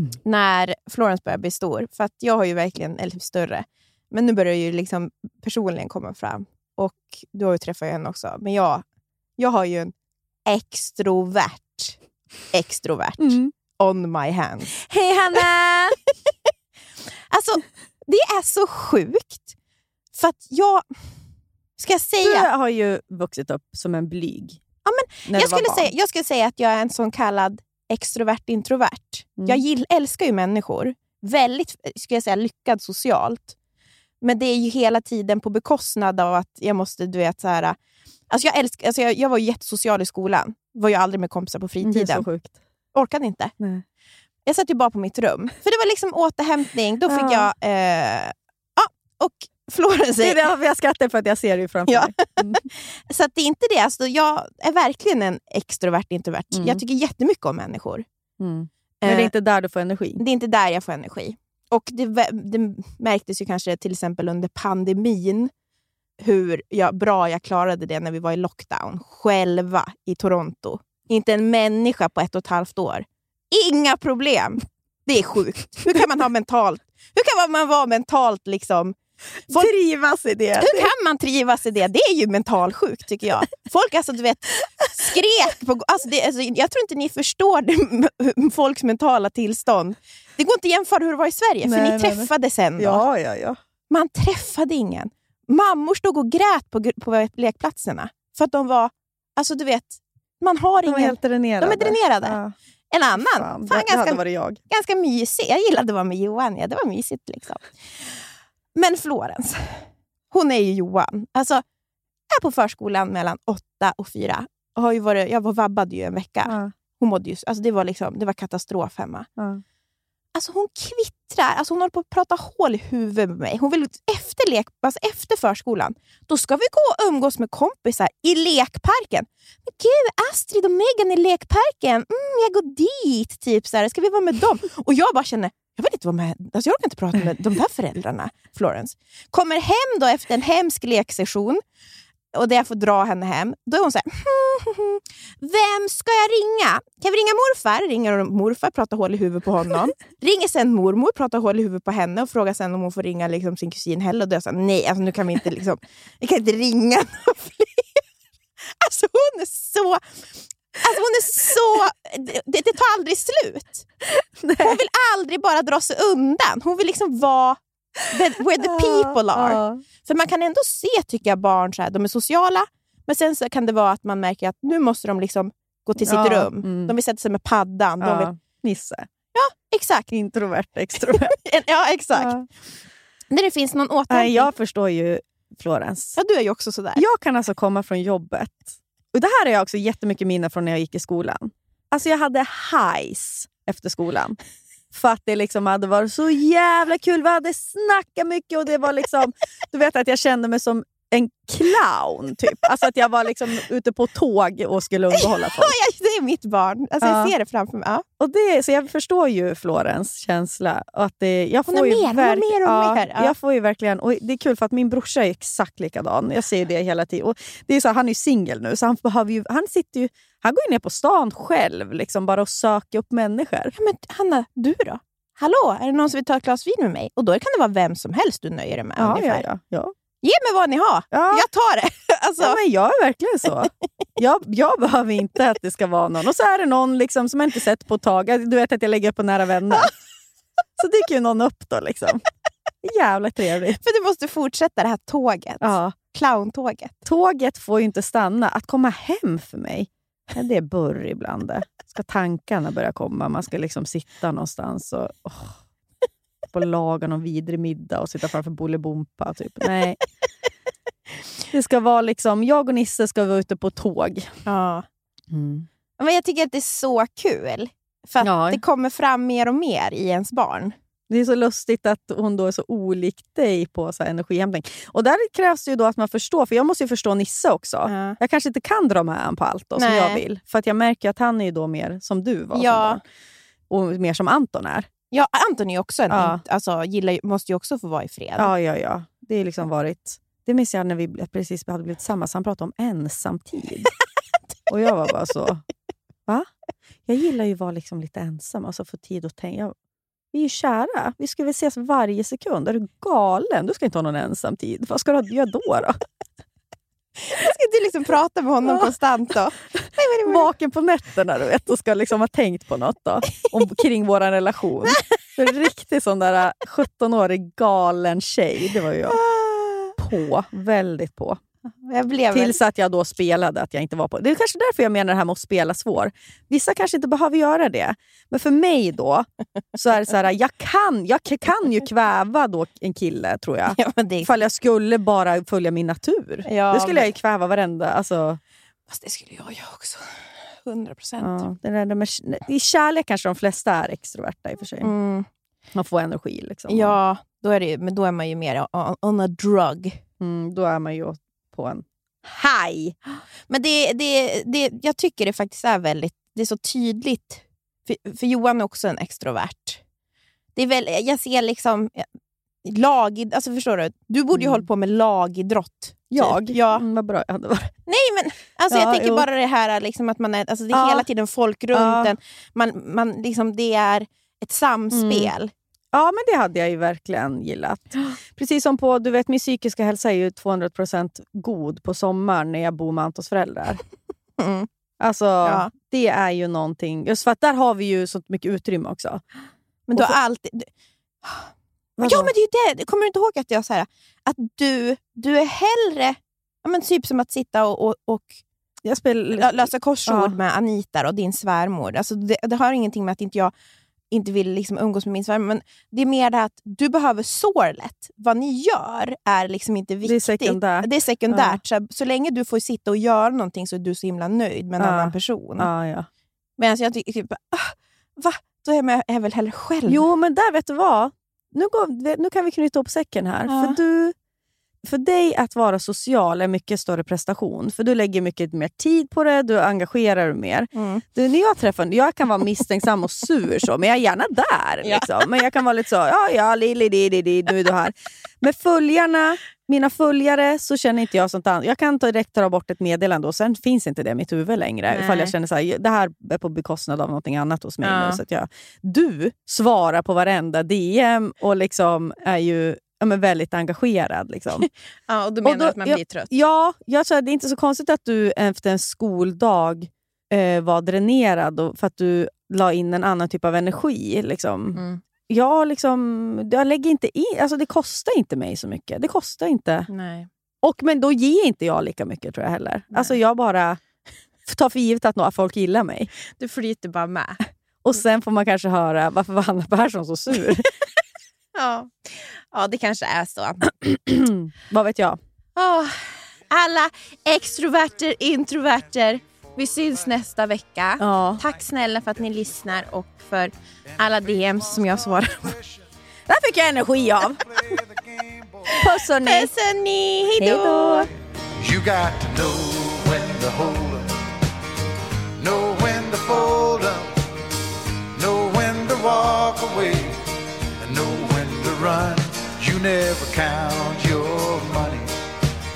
Mm. när Florence börjar bli stor. För att jag har ju verkligen, eller typ större, men nu börjar ju liksom personligen komma fram. Och du har ju träffat henne också. Men jag, jag har ju en extrovert, extrovert on my hands. Hej Hanna! Alltså, det är så sjukt. För att jag... Ska jag Du säga? har ju vuxit upp som en blyg. Ja, du Jag skulle, barn. säga, jag skulle säga att jag är en sån kallad extrovert introvert. Mm. Jag gill, älskar ju människor. Väldigt skulle jag säga, lyckad socialt. Men det är ju hela tiden på bekostnad av att jag måste, du vet, så här... Alltså jag, älsk, alltså jag, jag var ju jättesocial i skolan. Var ju aldrig med kompisar på Det är så fritiden. sjukt. Orkade inte. Nej. Jag satt ju bara på mitt rum. För det var liksom återhämtning. Då fick Ja. jag... Eh, ja, och Florence Det säger... är därför jag skrattar, för att jag ser det framför Ja. mig. Mm. Så det är inte det. Alltså, jag är verkligen en extrovert introvert. Mm. Jag tycker jättemycket om människor. Mm. Men det är Eh, inte där du får energi. det är inte där jag får energi. Och det, det märktes ju kanske till exempel under pandemin hur jag, bra jag klarade det när vi var i lockdown, själva i Toronto. Inte en människa på ett och ett halvt år. Inga problem! Det är sjukt. Hur kan man ha mentalt... Hur kan man vara mentalt liksom... Folk- Trivas i det. Hur kan man trivas i det? Det är ju mentalsjukt tycker jag. Folk alltså, du vet, skrek på... Alltså, det, alltså, jag tror inte ni förstår det, folks mentala tillstånd. Det går inte att jämföra hur det var i Sverige, Nej, för ni nej. träffade sen. Då. Ja, ja, ja. Man träffade ingen. Mammor stod och grät på, på lekplatserna. För att de var... Alltså du vet, man har De ingen... helt dränerade. De är dränerade. Ja, En annan, fan, fan, det, det hade ganska, varit jag. ganska mysig. Jag gillade att vara med Johan. Ja, det var mysigt. liksom. Men Florence, hon är ju Johan. Alltså, jag är på förskolan mellan åtta och fyra. Och har ju varit, jag var vabbad ju en vecka. Ja, Hon mådde ju, alltså det, var liksom, det var katastrof hemma. ja. Alltså hon kvittrar. Alltså hon håller på att prata hål i huvudet med mig. Hon vill efter, lek, alltså efter förskolan, då ska vi gå och umgås med kompisar i lekparken. Men gud, Astrid och Megan i lekparken. Mm, jag går dit. Typ så här. Ska vi vara med dem? Och jag bara känner, inte vara med. Alltså jag orkar inte prata med de där föräldrarna, Florence. Kommer hem då efter en hemsk leksession och där jag får dra henne hem. Då är hon så här, "Hmm, vem ska jag ringa? Kan vi ringa morfar? Ringer morfar, pratar hål i huvudet på honom. Ringer sen mormor, pratar hål i huvudet på henne och frågar sen om hon får ringa liksom sin kusin Helle. Och då är jag så här, nej, alltså, nu kan vi inte, liksom, vi kan inte ringa några fler. Alltså hon är så... Alltså hon är så... Det, det tar aldrig slut. Hon vill aldrig bara dra sig undan. Hon vill liksom vara the, where the people are. Ja. För man kan ändå se, tycker jag, barn så här, de är sociala, men sen så kan det vara att man märker att nu måste de liksom gå till sitt Ja, rum. mm. De vill sätta sig med paddan. De vill, Ja. Nisse. exakt. Introvert, extrovert. Ja, exakt. Ja. När det finns någon återhämtning. Nej, jag förstår ju Florence. Ja, du är ju också sådär. Jag kan alltså komma från jobbet. Och Det här har jag också jättemycket minne från när jag gick i skolan. Alltså Jag hade highs efter skolan. För att det liksom hade varit så jävla kul. Vi hade snackat mycket och det var liksom... Du vet att jag kände mig som en clown. typ. Alltså att jag var liksom ute på tåg och skulle underhålla folk. Ja, det är mitt barn. Alltså, Ja. Jag ser det framför mig. Ja. Och det, så jag förstår ju Florens känsla. Att det, jag Hon får är ju mer, hon är mer och ja, mer, ja. Jag får ju verkligen, och det är kul för att min brorsa är exakt likadan. Jag ser det hela tiden. Och det är så, han är ju singel nu, så han, behöver ju, han, sitter ju, han går ju ner på stan själv liksom, bara och söker upp människor. Ja, men Hanna, du då? Hallå, är det någon som vill ta ett glas vin med mig? Och då kan det vara vem som helst du nöjer dig med. Ja, ungefär. ja, ja. Ge mig vad ni har. Ja. Jag tar det. Alltså, ja, men jag är verkligen så. Jag, jag behöver inte att det ska vara någon. Och så är det någon liksom, som jag inte sett på ett tag. Du vet att jag lägger upp på nära vänner. Så dyker ju någon upp då. Liksom. Jävla trevligt. För du måste fortsätta det här tåget. Ja. Clowntåget. Tåget får ju inte stanna. Att komma hem för mig, det är burr ibland. det. Ska tankarna börja komma? Man ska liksom sitta någonstans och åh, på laga någon vidrig middag och sitta framför Bolibompa. Typ. Nej. Det ska vara liksom, jag och Nisse ska vara ute på tåg. Ja. Men jag tycker att det är så kul. För att Ja. det kommer fram mer och mer i ens barn. Det är så lustigt att hon då är så olik dig på så här energihämtning. Och där krävs det ju då att man förstår, för jag måste ju förstå Nisse också. Ja. Jag kanske inte kan dra med honom på allt då, som Nej. jag vill. För att jag märker att han är ju då mer som du var Ja. som. Och mer som Anton är. Ja, Anton är också en, Ja. alltså, gillar, måste ju också få vara i fred. Ja, ja, ja. Det är liksom varit... Det minns jag när vi precis hade blivit tillsammans. Han pratade om ensamtid. och jag var bara så... Va? Jag gillar ju att vara liksom lite ensam, alltså få tid att tänka. Vi är ju kära. Vi ska väl ses varje sekund. Är du galen? Du ska inte ha någon ensamtid. Vad ska du göra då? då? Ska du liksom prata med honom Ja. konstant då? Vaken på nätterna du vet, och ska liksom ha tänkt på något då, om, kring vår relation. En riktig sån där 17-årig galen tjej. Det var ju jag. På. Väldigt på. Blev Tills att jag då spelade, att jag inte var på. Det är kanske därför jag menar det här med att spela svår. Vissa kanske inte behöver göra det. Men för mig då, så är det så här, jag kan, jag kan ju kväva då en kille tror jag. Ja, det, Ifall jag skulle bara följa min natur. Ja, det skulle men- jag ju kväva varenda... Alltså, fast det skulle jag göra också. 100 procent. ja, det där med, I kärlek kanske de flesta är extroverta i och för sig. Mm. Man får energi. Liksom. Ja, då är, det, men då är man ju mer on, on a drug. Mm, då är man ju på en high. Men det, det, det, jag tycker det faktiskt är väldigt det är så tydligt. För, för Johan är också en extrovert. Det är väl, jag ser liksom lag... Alltså förstår du? Du borde ju Mm. hålla på med lagidrott. Jag? Typ. Ja. Mm, vad bra jag hade varit. Nej, men alltså, Ja, jag tänker jo. bara det här liksom, att man är, alltså, det är Ja. hela tiden folk runt Ja. en. Man, man, liksom, det är ett samspel. Ja, men det hade jag ju verkligen gillat. Precis som på, du vet min psykiska hälsa är ju 200% god på sommaren när jag bor med Antons föräldrar. Mm. Alltså, Ja. det är ju någonting. Just för att där har vi ju så mycket utrymme också. Men du har för- alltid... Du, ja, men det är ju det. Kommer du inte ihåg att jag sa att du, du är hellre... Ja, men typ som att sitta och, och, och jag spelar, lö- lösa korsord Ja. med Anita och din svärmor. Alltså det, det har ingenting med att inte jag inte vill liksom umgås med min svärmor, men det är mer det att du behöver sorlet. Vad ni gör är liksom inte det är viktigt. sekundärt. Det är sekundärt. Så, så länge du får sitta och göra någonting så är du så himla nöjd med en Ja. annan person. Ja, ja. Medan jag tycker typ, ah, va? Då är jag, är väl hellre själv. Jo, men där vet du vad? Nu, går, nu kan vi knyta ihop säcken här. Ja. För, du, för dig att vara social är mycket större prestation. För du lägger mycket mer tid på det, du engagerar dig mer. Mm. Du, när jag träffar, jag kan vara misstänksam och sur, så, men jag är gärna där. Ja. Liksom. Men jag kan vara lite så, ja ja, li, li, li, li, li, nu är du här. Med följarna, mina följare, så känner inte jag sånt annat. Jag kan direkt ta bort ett meddelande och sen finns inte det i mitt huvud längre. Nej. Ifall jag känner så här, det här är på bekostnad av någonting annat hos mig. Ja. Nu, så att jag, du svarar på varenda DM och liksom är ju ja, men väldigt engagerad. Liksom. Ja, och då Och menar då- du att man blir trött? Ja, jag att det är inte så konstigt att du efter en skoldag eh, var dränerad och för att du la in en annan typ av energi. Liksom. Mm. Jag, liksom, jag lägger inte in, alltså det kostar inte mig så mycket. Det kostar inte. Nej. Och, men då ger inte jag lika mycket tror jag heller. Alltså jag bara tar för givet att några folk gillar mig. Du flyter bara med. Och sen får man kanske höra varför var Hanna Persson så sur. Ja. ja, det kanske är så. Vad vet jag? Åh, alla extroverter, introverter. Vi syns nästa vecka. Ja. Tack snälla för att ni lyssnar och för alla DMs som jag svarar på. Där fick jag energi av. Puss hörni. Puss hörni, hej då. You got to know when to hold up, know when to fold up, know when to walk away, run. You never count your money.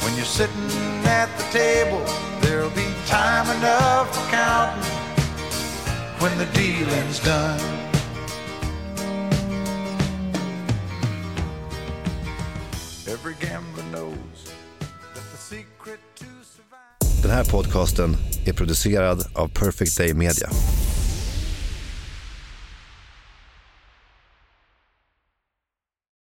When you're sitting at the table, there'll be time enough for counting when the dealing's done. Every gambler knows that the secret to survive. Den här podcasten är producerad av Perfect Day Media.